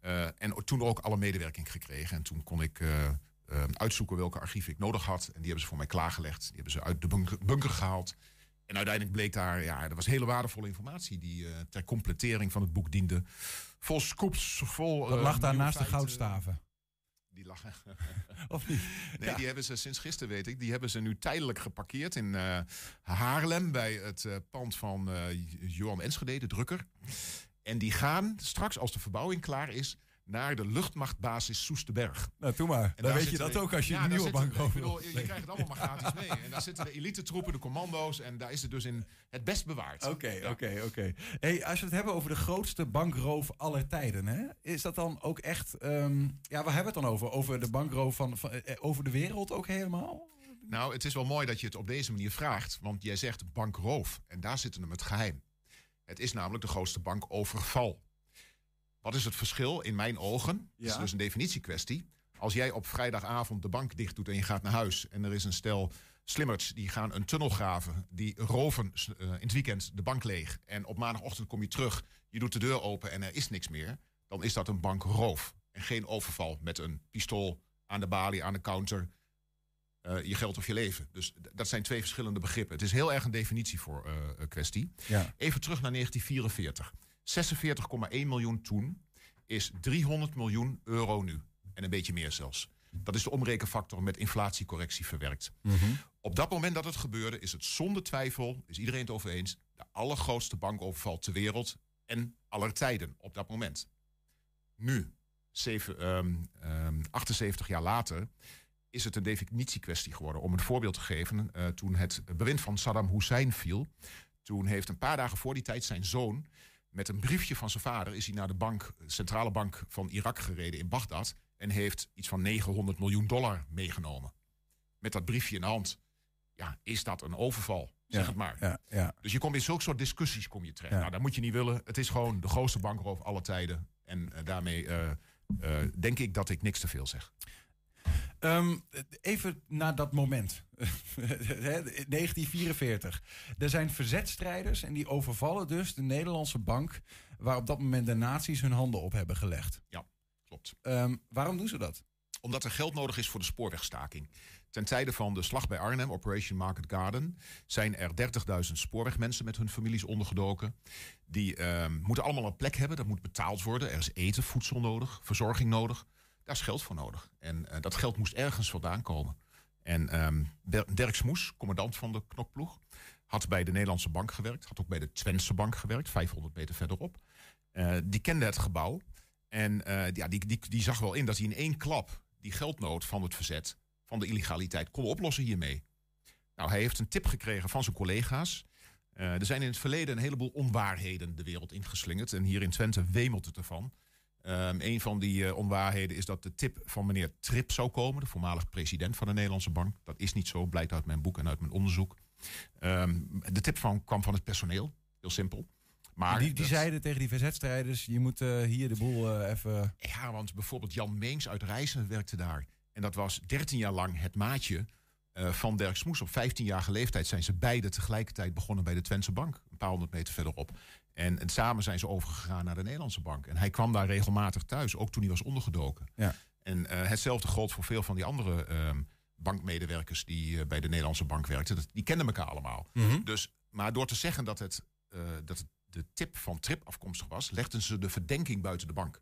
X: Uh, en toen ook alle medewerking gekregen. En toen kon ik uitzoeken welke archieven ik nodig had. En die hebben ze voor mij klaargelegd. Die hebben ze uit de bunker, bunker gehaald. En uiteindelijk bleek daar, ja, er was hele waardevolle informatie die ter completering van het boek diende. Vol scoops, vol.
E: Dat lag daar naast de goudstaven.
X: Die lag.
E: of niet?
X: Nee,
E: Ja.
X: die hebben ze sinds gisteren, weet ik. Die hebben ze nu tijdelijk geparkeerd in uh, Haarlem. bij het uh, pand van uh, Johan Enschede, de drukker. En die gaan straks, als de verbouwing klaar is. Naar de luchtmachtbasis Soesterberg.
E: Nou, doe maar.
X: En
E: Dan
X: daar
E: weet je
X: zitten
E: dat
X: de-
E: ook als je
X: Ja,
E: een
X: daar
E: nieuwe
X: zitten-
E: bank
X: bedoel,
E: over.
X: Je je krijgt het allemaal maar gratis mee. En daar zitten de elite troepen, de commando's. En daar is het dus in het best bewaard.
E: Oké, oké, oké. Hey, als we het hebben over de grootste bankroof aller tijden, hè? is dat dan ook echt. ehm, ja, waar hebben we het dan over? Over de bankroof van, van eh, over de wereld ook helemaal?
X: Nou, het is wel mooi dat je het op deze manier vraagt. Want jij zegt bankroof. En daar zit hem het geheim. Het is namelijk de grootste bankoverval. Wat is het verschil in mijn ogen? Het is dus een definitiekwestie. Als jij op vrijdagavond de bank dicht doet en je gaat naar huis... en er is een stel slimmerts die gaan een tunnel graven... die roven eh, in het weekend de bank leeg... en op maandagochtend kom je terug, je doet de deur open en er is niks meer... dan is dat een bankroof. En geen overval met een pistool aan de balie, aan de counter... eh, je geld of je leven. Dus dat zijn twee verschillende begrippen. Het is heel erg een definitie voor een kwestie.
E: Ja.
X: Even terug naar 1944. 46,1 miljoen toen is 300 miljoen euro nu. En een beetje meer zelfs. Dat is de omrekenfactor met inflatiecorrectie verwerkt. Op dat moment dat het gebeurde, is het zonder twijfel, is iedereen het over eens, de allergrootste bankoverval ter wereld en aller tijden op dat moment. Nu, zeven, ehm, ehm, 78 jaar later, is het een definitiekwestie geworden. Om een voorbeeld te geven, eh, toen het bewind van Saddam Hussein viel, toen heeft een paar dagen voor die tijd zijn zoon met een briefje van zijn vader is hij naar de bank, centrale bank van Irak gereden in Bagdad en heeft iets van 900 miljoen dollar meegenomen. Met dat briefje in de hand. Ja, is dat een overval? Zeg
E: Ja,
X: het maar.
E: ja, ja.
X: Dus je komt in zulke soort discussies kom je terecht. Nou, dat moet je niet willen. Het is gewoon de grootste bankroof aller tijden. En eh, daarmee eh, eh, denk ik dat ik niks te veel zeg.
E: Ehm, even naar dat moment. Hè, 1944. Er zijn verzetstrijders en die overvallen dus de Nederlandse bank... waar op dat moment de nazi's hun handen op hebben gelegd.
X: Ja, klopt.
E: Ehm, waarom doen ze dat?
X: Omdat er geld nodig is voor de spoorwegstaking. Ten tijde van de slag bij Arnhem, Operation Market Garden, zijn er 30.000 spoorwegmensen met hun families ondergedoken. Die ehm, moeten allemaal een plek hebben, dat moet betaald worden. Er is eten, voedsel nodig, verzorging nodig. Daar is geld voor nodig. En eh, dat geld moest ergens vandaan komen. En ehm, Der- Dirk Smoes, commandant van de knokploeg, had bij de Nederlandse bank gewerkt. Had ook bij de Twentse bank gewerkt, 500 meter verderop. Eh, die kende het gebouw. En eh, ja, die, die, die zag wel in dat hij in één klap die geldnood van het verzet, van de illegaliteit, kon oplossen hiermee. Nou, hij heeft een tip gekregen van zijn collega's. Er zijn in het verleden een heleboel onwaarheden de wereld ingeslingerd. En hier in Twente wemelt het ervan. Ehm, een van die eh, onwaarheden is dat de tip van meneer Trip zou komen, de voormalig president van de Nederlandse Bank. Dat is niet zo, blijkt uit mijn boek en uit mijn onderzoek. Ehm, de tip van, kwam van het personeel, heel simpel. Maar
E: die die
X: dat-
E: zeiden tegen die verzetstrijders... je moet eh, hier de boel eh, even...
X: Ja, want bijvoorbeeld Jan Meens uit Rijssen werkte daar. En dat was 13 jaar lang het maatje eh, van Dirk Smoes. Op 15-jarige leeftijd zijn ze beide tegelijkertijd begonnen bij de Twentse Bank. Een paar honderd meter verderop. En, en samen zijn ze overgegaan naar de Nederlandse Bank. En hij kwam daar regelmatig thuis, ook toen hij was ondergedoken.
E: Ja.
X: En eh, hetzelfde gold voor veel van die andere ehm, bankmedewerkers die eh, bij de Nederlandse Bank werkten. Dat, die kenden elkaar allemaal.
E: Mhm.
X: Dus, maar door te zeggen dat, het, dat het de tip van Trip afkomstig was, legden ze de verdenking buiten de bank.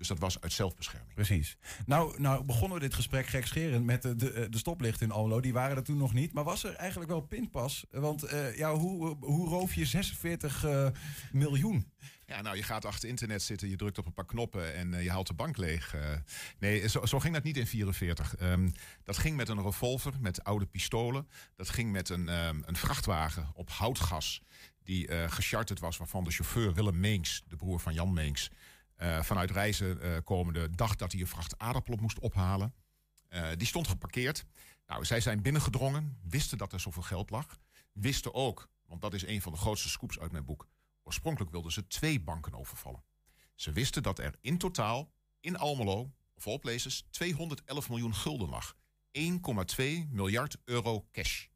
X: Dus dat was uit zelfbescherming.
E: Precies. Nou, nou begonnen we dit gesprek gekscherend met de, de, de stoplichten in Almelo. Die waren er toen nog niet. Maar was er eigenlijk wel pinpas? Want eh, ja, hoe, hoe roof je 46 eh, miljoen?
X: Ja, nou, je gaat achter internet zitten, je drukt op een paar knoppen en eh, je haalt de bank leeg. Eh, nee, zo, zo ging dat niet in 44. Ehm, dat ging met een revolver, met oude pistolen. Dat ging met een, ehm, een vrachtwagen op houtgas die eh gecharterd was, waarvan de chauffeur Willem Meens, de broer van Jan Meens, eh, vanuit Reizen eh, komende dacht dat hij een vracht aardappelen moest ophalen. Eh, die stond geparkeerd. Nou, zij zijn binnengedrongen, wisten dat er zoveel geld lag. Wisten ook, want dat is een van de grootste scoops uit mijn boek. Oorspronkelijk wilden ze twee banken overvallen. Ze wisten dat er in totaal in Almelo, all places, 211 miljoen gulden lag. 1,2 miljard euro cash.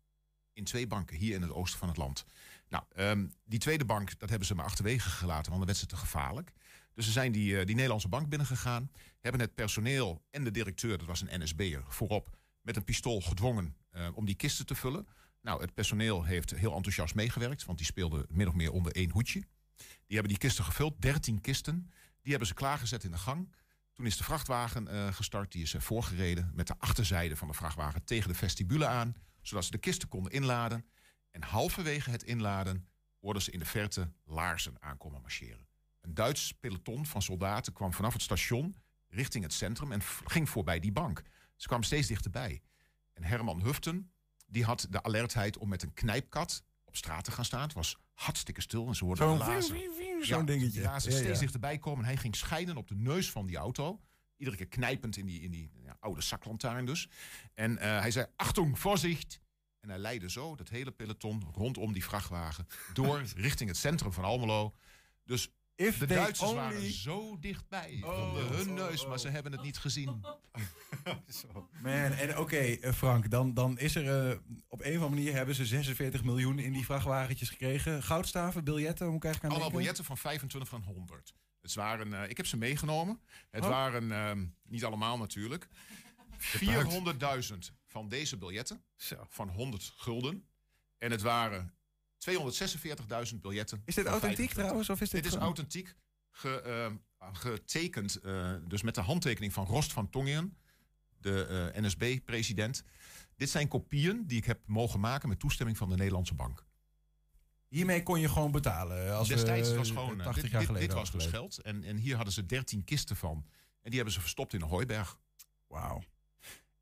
X: In twee banken hier in het oosten van het land. Nou, ehm, die tweede bank, dat hebben ze maar achterwege gelaten, want dan werd ze te gevaarlijk. Dus ze zijn die, eh, die Nederlandse bank binnengegaan. Hebben het personeel en de directeur, dat was een NSB'er, voorop met een pistool gedwongen eh, om die kisten te vullen. Nou, het personeel heeft heel enthousiast meegewerkt, want die speelden min of meer onder één hoedje. Die hebben die kisten gevuld, 13 kisten. Die hebben ze klaargezet in de gang. Toen is de vrachtwagen eh, gestart, die is voorgereden met de achterzijde van de vrachtwagen tegen de vestibule aan, zodat ze de kisten konden inladen. En halverwege het inladen hoorden ze in de verte laarzen aankomen marcheren. Een Duits peloton van soldaten kwam vanaf het station richting het centrum en ging voorbij die bank. Ze kwamen steeds dichterbij. En Herman Huften, die had de alertheid om met een knijpkat op straat te gaan staan. Het was hartstikke stil en ze hoorden
E: Zo'n ving, zo'n dingetje.
X: Ja, ze
E: Ja,
X: steeds dichterbij komen. En hij ging schijnen op de neus van die auto. Iedere keer knijpend in die, in die ja, oude zaklantaarn dus. En eh, hij zei, achtung, voorzicht. En hij leidde zo dat hele peloton rondom die vrachtwagen door richting het centrum van Almelo. Dus
E: If
X: de Duitsers
E: only-
X: waren zo dichtbij.
E: Oh,
X: Onder hun
E: oh,
X: neus,
E: oh.
X: maar ze hebben het niet gezien.
E: Man, en oké, eh, Frank, dan, dan is er eh, op een of andere manier hebben ze 46 miljoen in die vrachtwagentjes gekregen. Goudstaven, biljetten, hoe krijg ik aan
X: Allemaal biljetten van 25 van 100. Het waren, eh, ik heb ze meegenomen. Het
E: Oh.
X: waren, ehm, niet allemaal natuurlijk, 400.000 van deze biljetten. Van 100 gulden. En het waren 246.000 biljetten.
E: Is dit authentiek
X: 25.
E: trouwens, of is dit
X: Dit is authentiek. Ge, ehm, getekend, eh, dus met de handtekening van Rost van Tongeren, de eh, NSB-president. Dit zijn kopieën die ik heb mogen maken met toestemming van de Nederlandse bank.
E: Hiermee kon je gewoon betalen. Als
X: Destijds
E: we,
X: was
E: eh,
X: gewoon, eh,
E: 80
X: dit,
E: jaar
X: dit,
E: geleden
X: dit was dus geld. En, en hier hadden ze 13 kisten van. En die hebben ze verstopt in een hooiberg.
E: Wauw.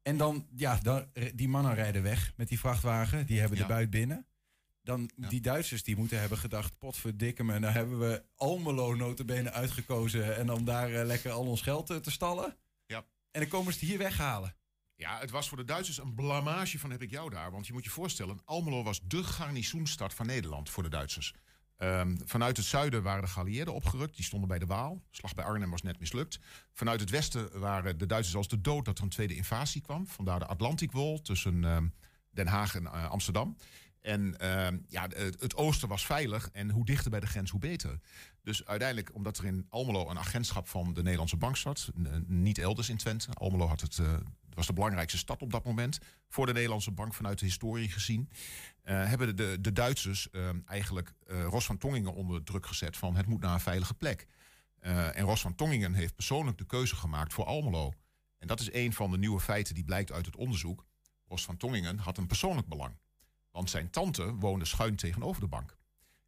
E: En dan, ja, dan, die mannen rijden weg met die vrachtwagen. Die hebben de
X: Ja.
E: buit binnen. Dan die Duitsers die moeten hebben gedacht... potverdikke me, nou hebben we Almelo notabene uitgekozen... en om daar eh, lekker al ons geld eh, te stallen.
X: Ja.
E: En dan komen ze het hier weghalen.
X: Ja, het was voor de Duitsers een blamage van heb ik jou daar. Want je moet je voorstellen, Almelo was de garnizoenstad van Nederland voor de Duitsers. Ehm, vanuit het zuiden waren de geallieerden opgerukt. Die stonden bij de Waal. Slag bij Arnhem was net mislukt. Vanuit het westen waren de Duitsers als de dood dat er een tweede invasie kwam. Vandaar de Atlantikwol tussen ehm, Den Haag en eh, Amsterdam. En ehm, ja, het, oosten was veilig en hoe dichter bij de grens, hoe beter. Dus uiteindelijk, omdat er in Almelo een agentschap van de Nederlandse bank zat, niet elders in Twente. Almelo had het, eh, was de belangrijkste stad op dat moment voor de Nederlandse bank vanuit de historie gezien. eh, hebben de, de Duitsers ehm, eigenlijk eh, Ros van Tongingen onder druk gezet van het moet naar een veilige plek. En Ros van Tongingen heeft persoonlijk de keuze gemaakt voor Almelo. En dat is een van de nieuwe feiten die blijkt uit het onderzoek. Ros van Tongingen had een persoonlijk belang. Want zijn tante woonde schuin tegenover de bank.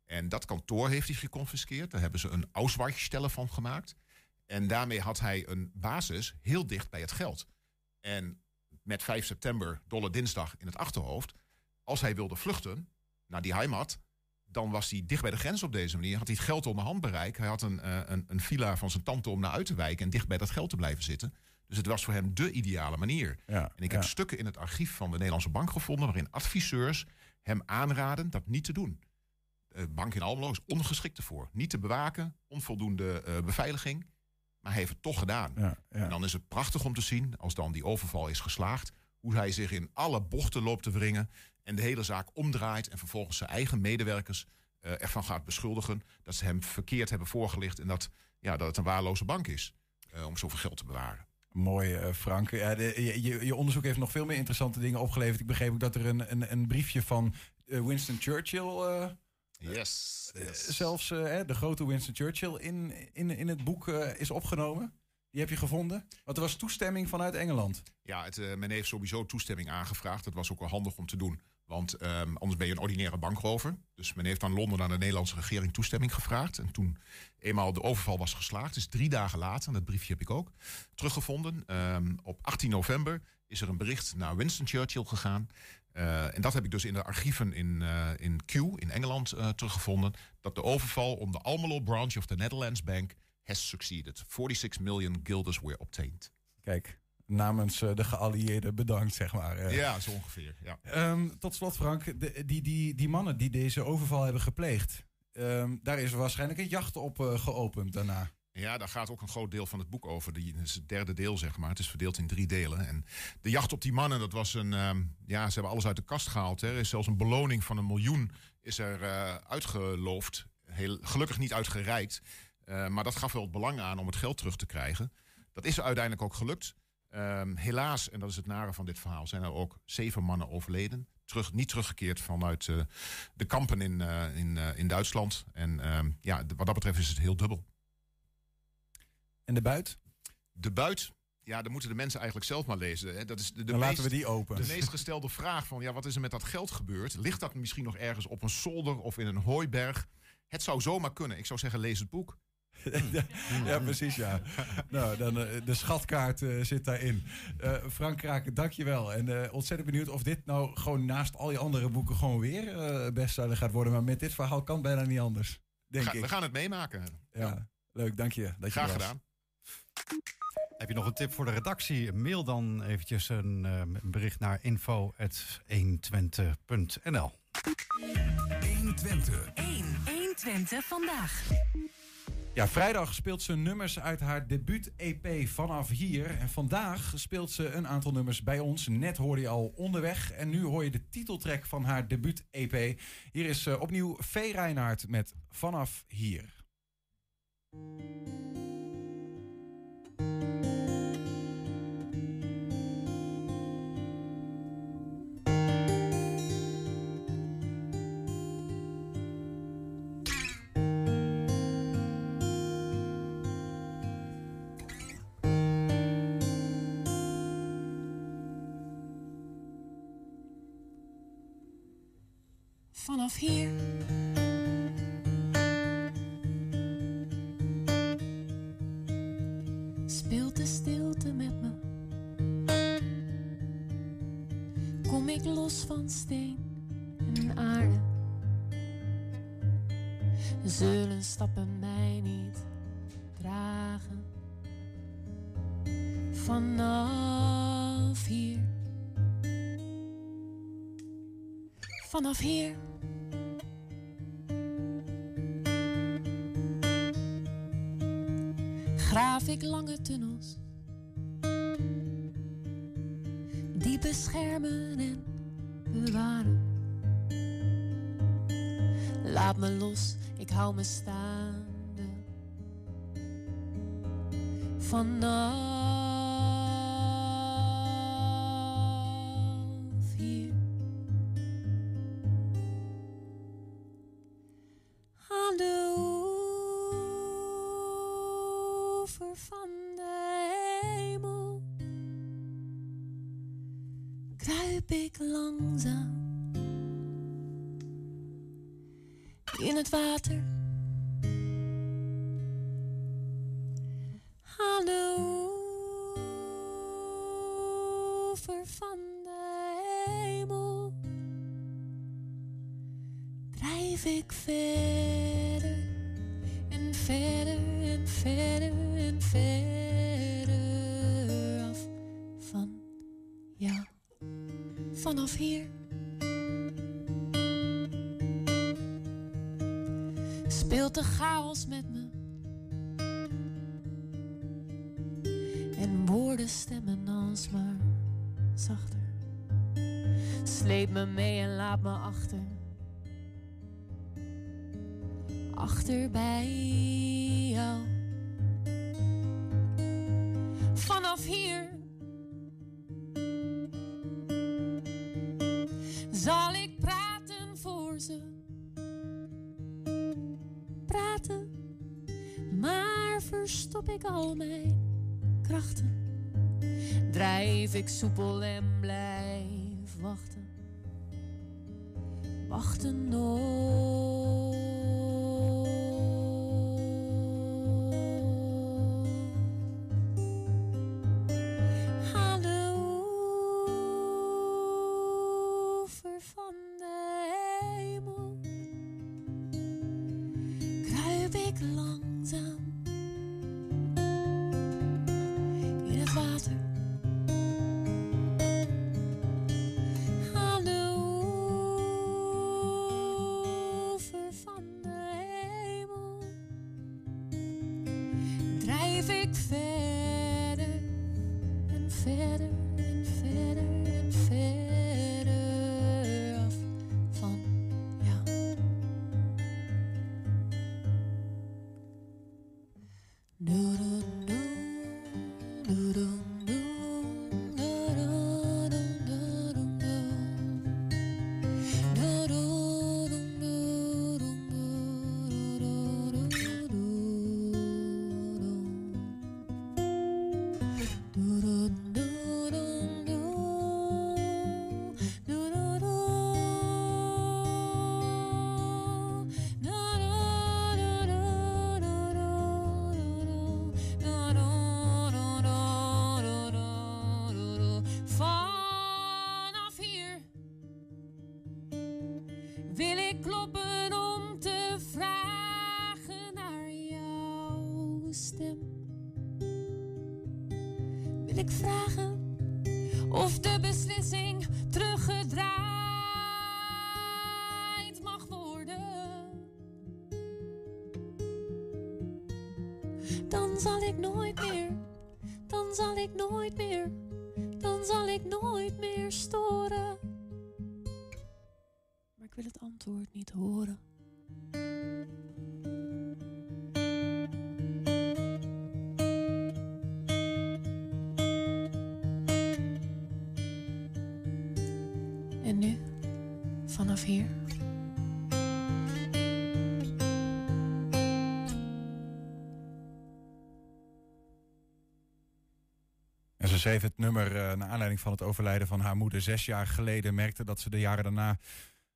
X: En dat kantoor heeft hij geconfiskeerd. Daar hebben ze een Ausweichstelle van gemaakt. En daarmee had hij een basis heel dicht bij het geld. En met 5 september, dolle dinsdag in het achterhoofd... als hij wilde vluchten naar die heimat... dan was hij dicht bij de grens op deze manier. Had hij het geld onder handbereik. Hij had een, eh, een, een villa van zijn tante om naar uit te wijken... en dicht bij dat geld te blijven zitten. Dus het was voor hem de ideale manier.
E: Ja,
X: en ik
E: ja.
X: heb stukken in het archief van de Nederlandse Bank gevonden... waarin adviseurs hem aanraden dat niet te doen. De bank in Almelo is ongeschikt ervoor. Niet te bewaken, onvoldoende eh, beveiliging. Maar hij heeft het toch gedaan.
E: Ja,
X: En dan is het prachtig om te zien, als dan die overval is geslaagd... hoe hij zich in alle bochten loopt te wringen... en de hele zaak omdraait... en vervolgens zijn eigen medewerkers eh, ervan gaat beschuldigen... dat ze hem verkeerd hebben voorgelicht... en dat, ja, dat het een waarloze bank is eh, om zoveel geld te bewaren.
E: Mooi, eh, Frank. Ja, de- je, je, onderzoek heeft nog veel meer interessante dingen opgeleverd. Ik begreep ook dat er een, een, een briefje van eh, Winston Churchill... eh,
X: Yes.
E: eh, zelfs de grote Winston Churchill in, in, in het boek is opgenomen. Die heb je gevonden. Want er was toestemming vanuit Engeland.
X: Ja, het, men heeft sowieso toestemming aangevraagd. Dat was ook wel handig om te doen. Want ehm, anders ben je een ordinaire bankrover. Dus men heeft aan Londen aan de Nederlandse regering toestemming gevraagd. En toen eenmaal de overval was geslaagd, dus drie dagen later, en dat briefje heb ik ook teruggevonden. ehm, op 18 november is er een bericht naar Winston Churchill gegaan. Eh, en dat heb ik dus in de archieven in, eh, in Kew in Engeland eh, teruggevonden. Dat de overval om de Almelo branch of the Netherlands Bank has succeeded. 46 million guilders were obtained.
E: Kijk, namens eh, de geallieerden bedankt, zeg maar. eh.
X: Ja, zo ongeveer. Ja.
E: Ehm, tot slot, Frank. De, die, die, die mannen die deze overval hebben gepleegd... ehm, daar is waarschijnlijk een jacht op eh, geopend daarna.
X: Ja, daar gaat ook een groot deel van het boek over. Die, is het derde deel, zeg maar. Het is verdeeld in drie delen. En de jacht op die mannen, dat was een... ehm, ja, ze hebben alles uit de kast gehaald. Hè. Er is zelfs een beloning van een miljoen is er uitgeloofd. Heel, gelukkig niet uitgereikt. Maar dat gaf wel het belang aan om het geld terug te krijgen. Dat is uiteindelijk ook gelukt. Ehm, helaas, en dat is het nare van dit verhaal... zijn er ook zeven mannen overleden. Terug, niet teruggekeerd vanuit eh, de kampen in, eh, in, eh, in Duitsland. En ehm, ja, wat dat betreft is het heel dubbel.
E: En de buit?
X: De buit, ja, dan moeten de mensen eigenlijk zelf maar lezen. Hè. Dat is de, de
E: Dan
X: meest,
E: laten we die open.
X: De meest gestelde vraag van, ja, wat is er met dat geld gebeurd? Ligt dat misschien nog ergens op een zolder of in een hooiberg? Het zou zomaar kunnen. Ik zou zeggen, lees het boek.
E: ja, precies, ja. nou, dan, eh, de schatkaart eh, zit daarin. Eh Frank Kraken, dankjewel. En eh, ontzettend benieuwd of dit nou gewoon naast al je andere boeken gewoon weer eh bestseller gaat worden. Maar met dit verhaal kan het bijna niet anders, denk
X: Ga-
E: ik.
X: we gaan het meemaken.
E: Ja, leuk, dank je. Dat je
X: Graag gedaan.
F: Heb je nog een tip voor de redactie? Mail dan eventjes een, eh, een bericht naar info.120.nl
D: 120.
I: 1. 120 vandaag.
E: Ja, vrijdag speelt ze nummers uit haar debuut-EP vanaf hier. En vandaag speelt ze een aantal nummers bij ons. Net hoorde je al onderweg. En nu hoor je de titeltrack van haar debuut-EP. Hier is eh, opnieuw V. Reinhardt met Vanaf hier.
G: Vanaf hier. Speelt de stilte met me. Kom ik los van steen en aarde. Zullen stappen mij niet dragen. Vanaf hier. Vanaf hier. Ik lange tunnels. Die beschermen en bewaren. Laat me los, ik hou me staande. Vanaf water. Aan de oever van de hemel drijf ik verder en verder en verder en verder af van jou. Vanaf hier speelt de chaos met me. En woorden stemmen alsmaar zachter. Sleep me mee en laat me achter. Achter bij jou. Vanaf hier zal ik verstop ik al mijn krachten. Drijf ik soepel en blijf wachten. Wachten nog. Wil ik vragen of de beslissing teruggedraaid
E: schreef het nummer eh, naar aanleiding van het overlijden van haar moeder zes jaar geleden. Merkte dat ze de jaren daarna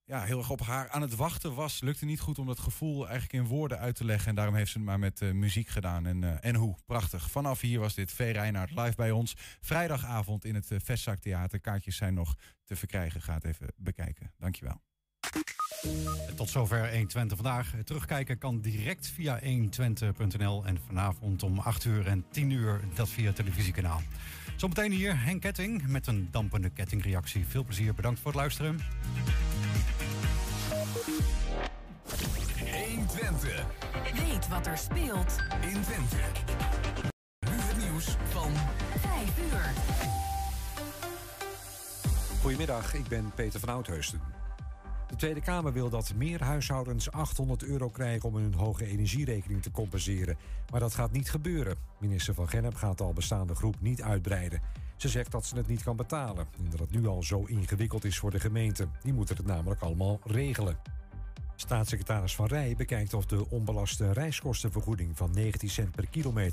E: ja, heel erg op haar aan het wachten was. Lukte niet goed om dat gevoel eigenlijk in woorden uit te leggen. En daarom heeft ze het maar met eh, muziek gedaan. En, eh, en hoe? Prachtig. Vanaf hier was dit V. Reinaard live bij ons. Vrijdagavond in het uh, Vestzak Theater. Kaartjes zijn nog te verkrijgen. Ga het even bekijken. Dankjewel.
F: Tot zover 120 vandaag. Terugkijken kan direct via 120.nl en vanavond om 8 uur en 10 uur dat via het televisiekanaal. Zometeen hier Henk Ketting met een dampende kettingreactie. Veel plezier, bedankt voor het luisteren.
Y: 120.
I: Weet wat er speelt
Y: in Twente. Nu het nieuws van
I: 5 uur.
A: Goedemiddag, ik ben Peter van Oudheusden. De Tweede Kamer wil dat meer huishoudens 800 euro krijgen om hun hoge energierekening te compenseren. Maar dat gaat niet gebeuren. Minister van Gennep gaat de al bestaande groep niet uitbreiden. Ze zegt dat ze het niet kan betalen en dat het nu al zo ingewikkeld is voor de gemeente. Die moeten het namelijk allemaal regelen. Staatssecretaris Van Rij bekijkt of de onbelaste reiskostenvergoeding van 19 cent per kilometer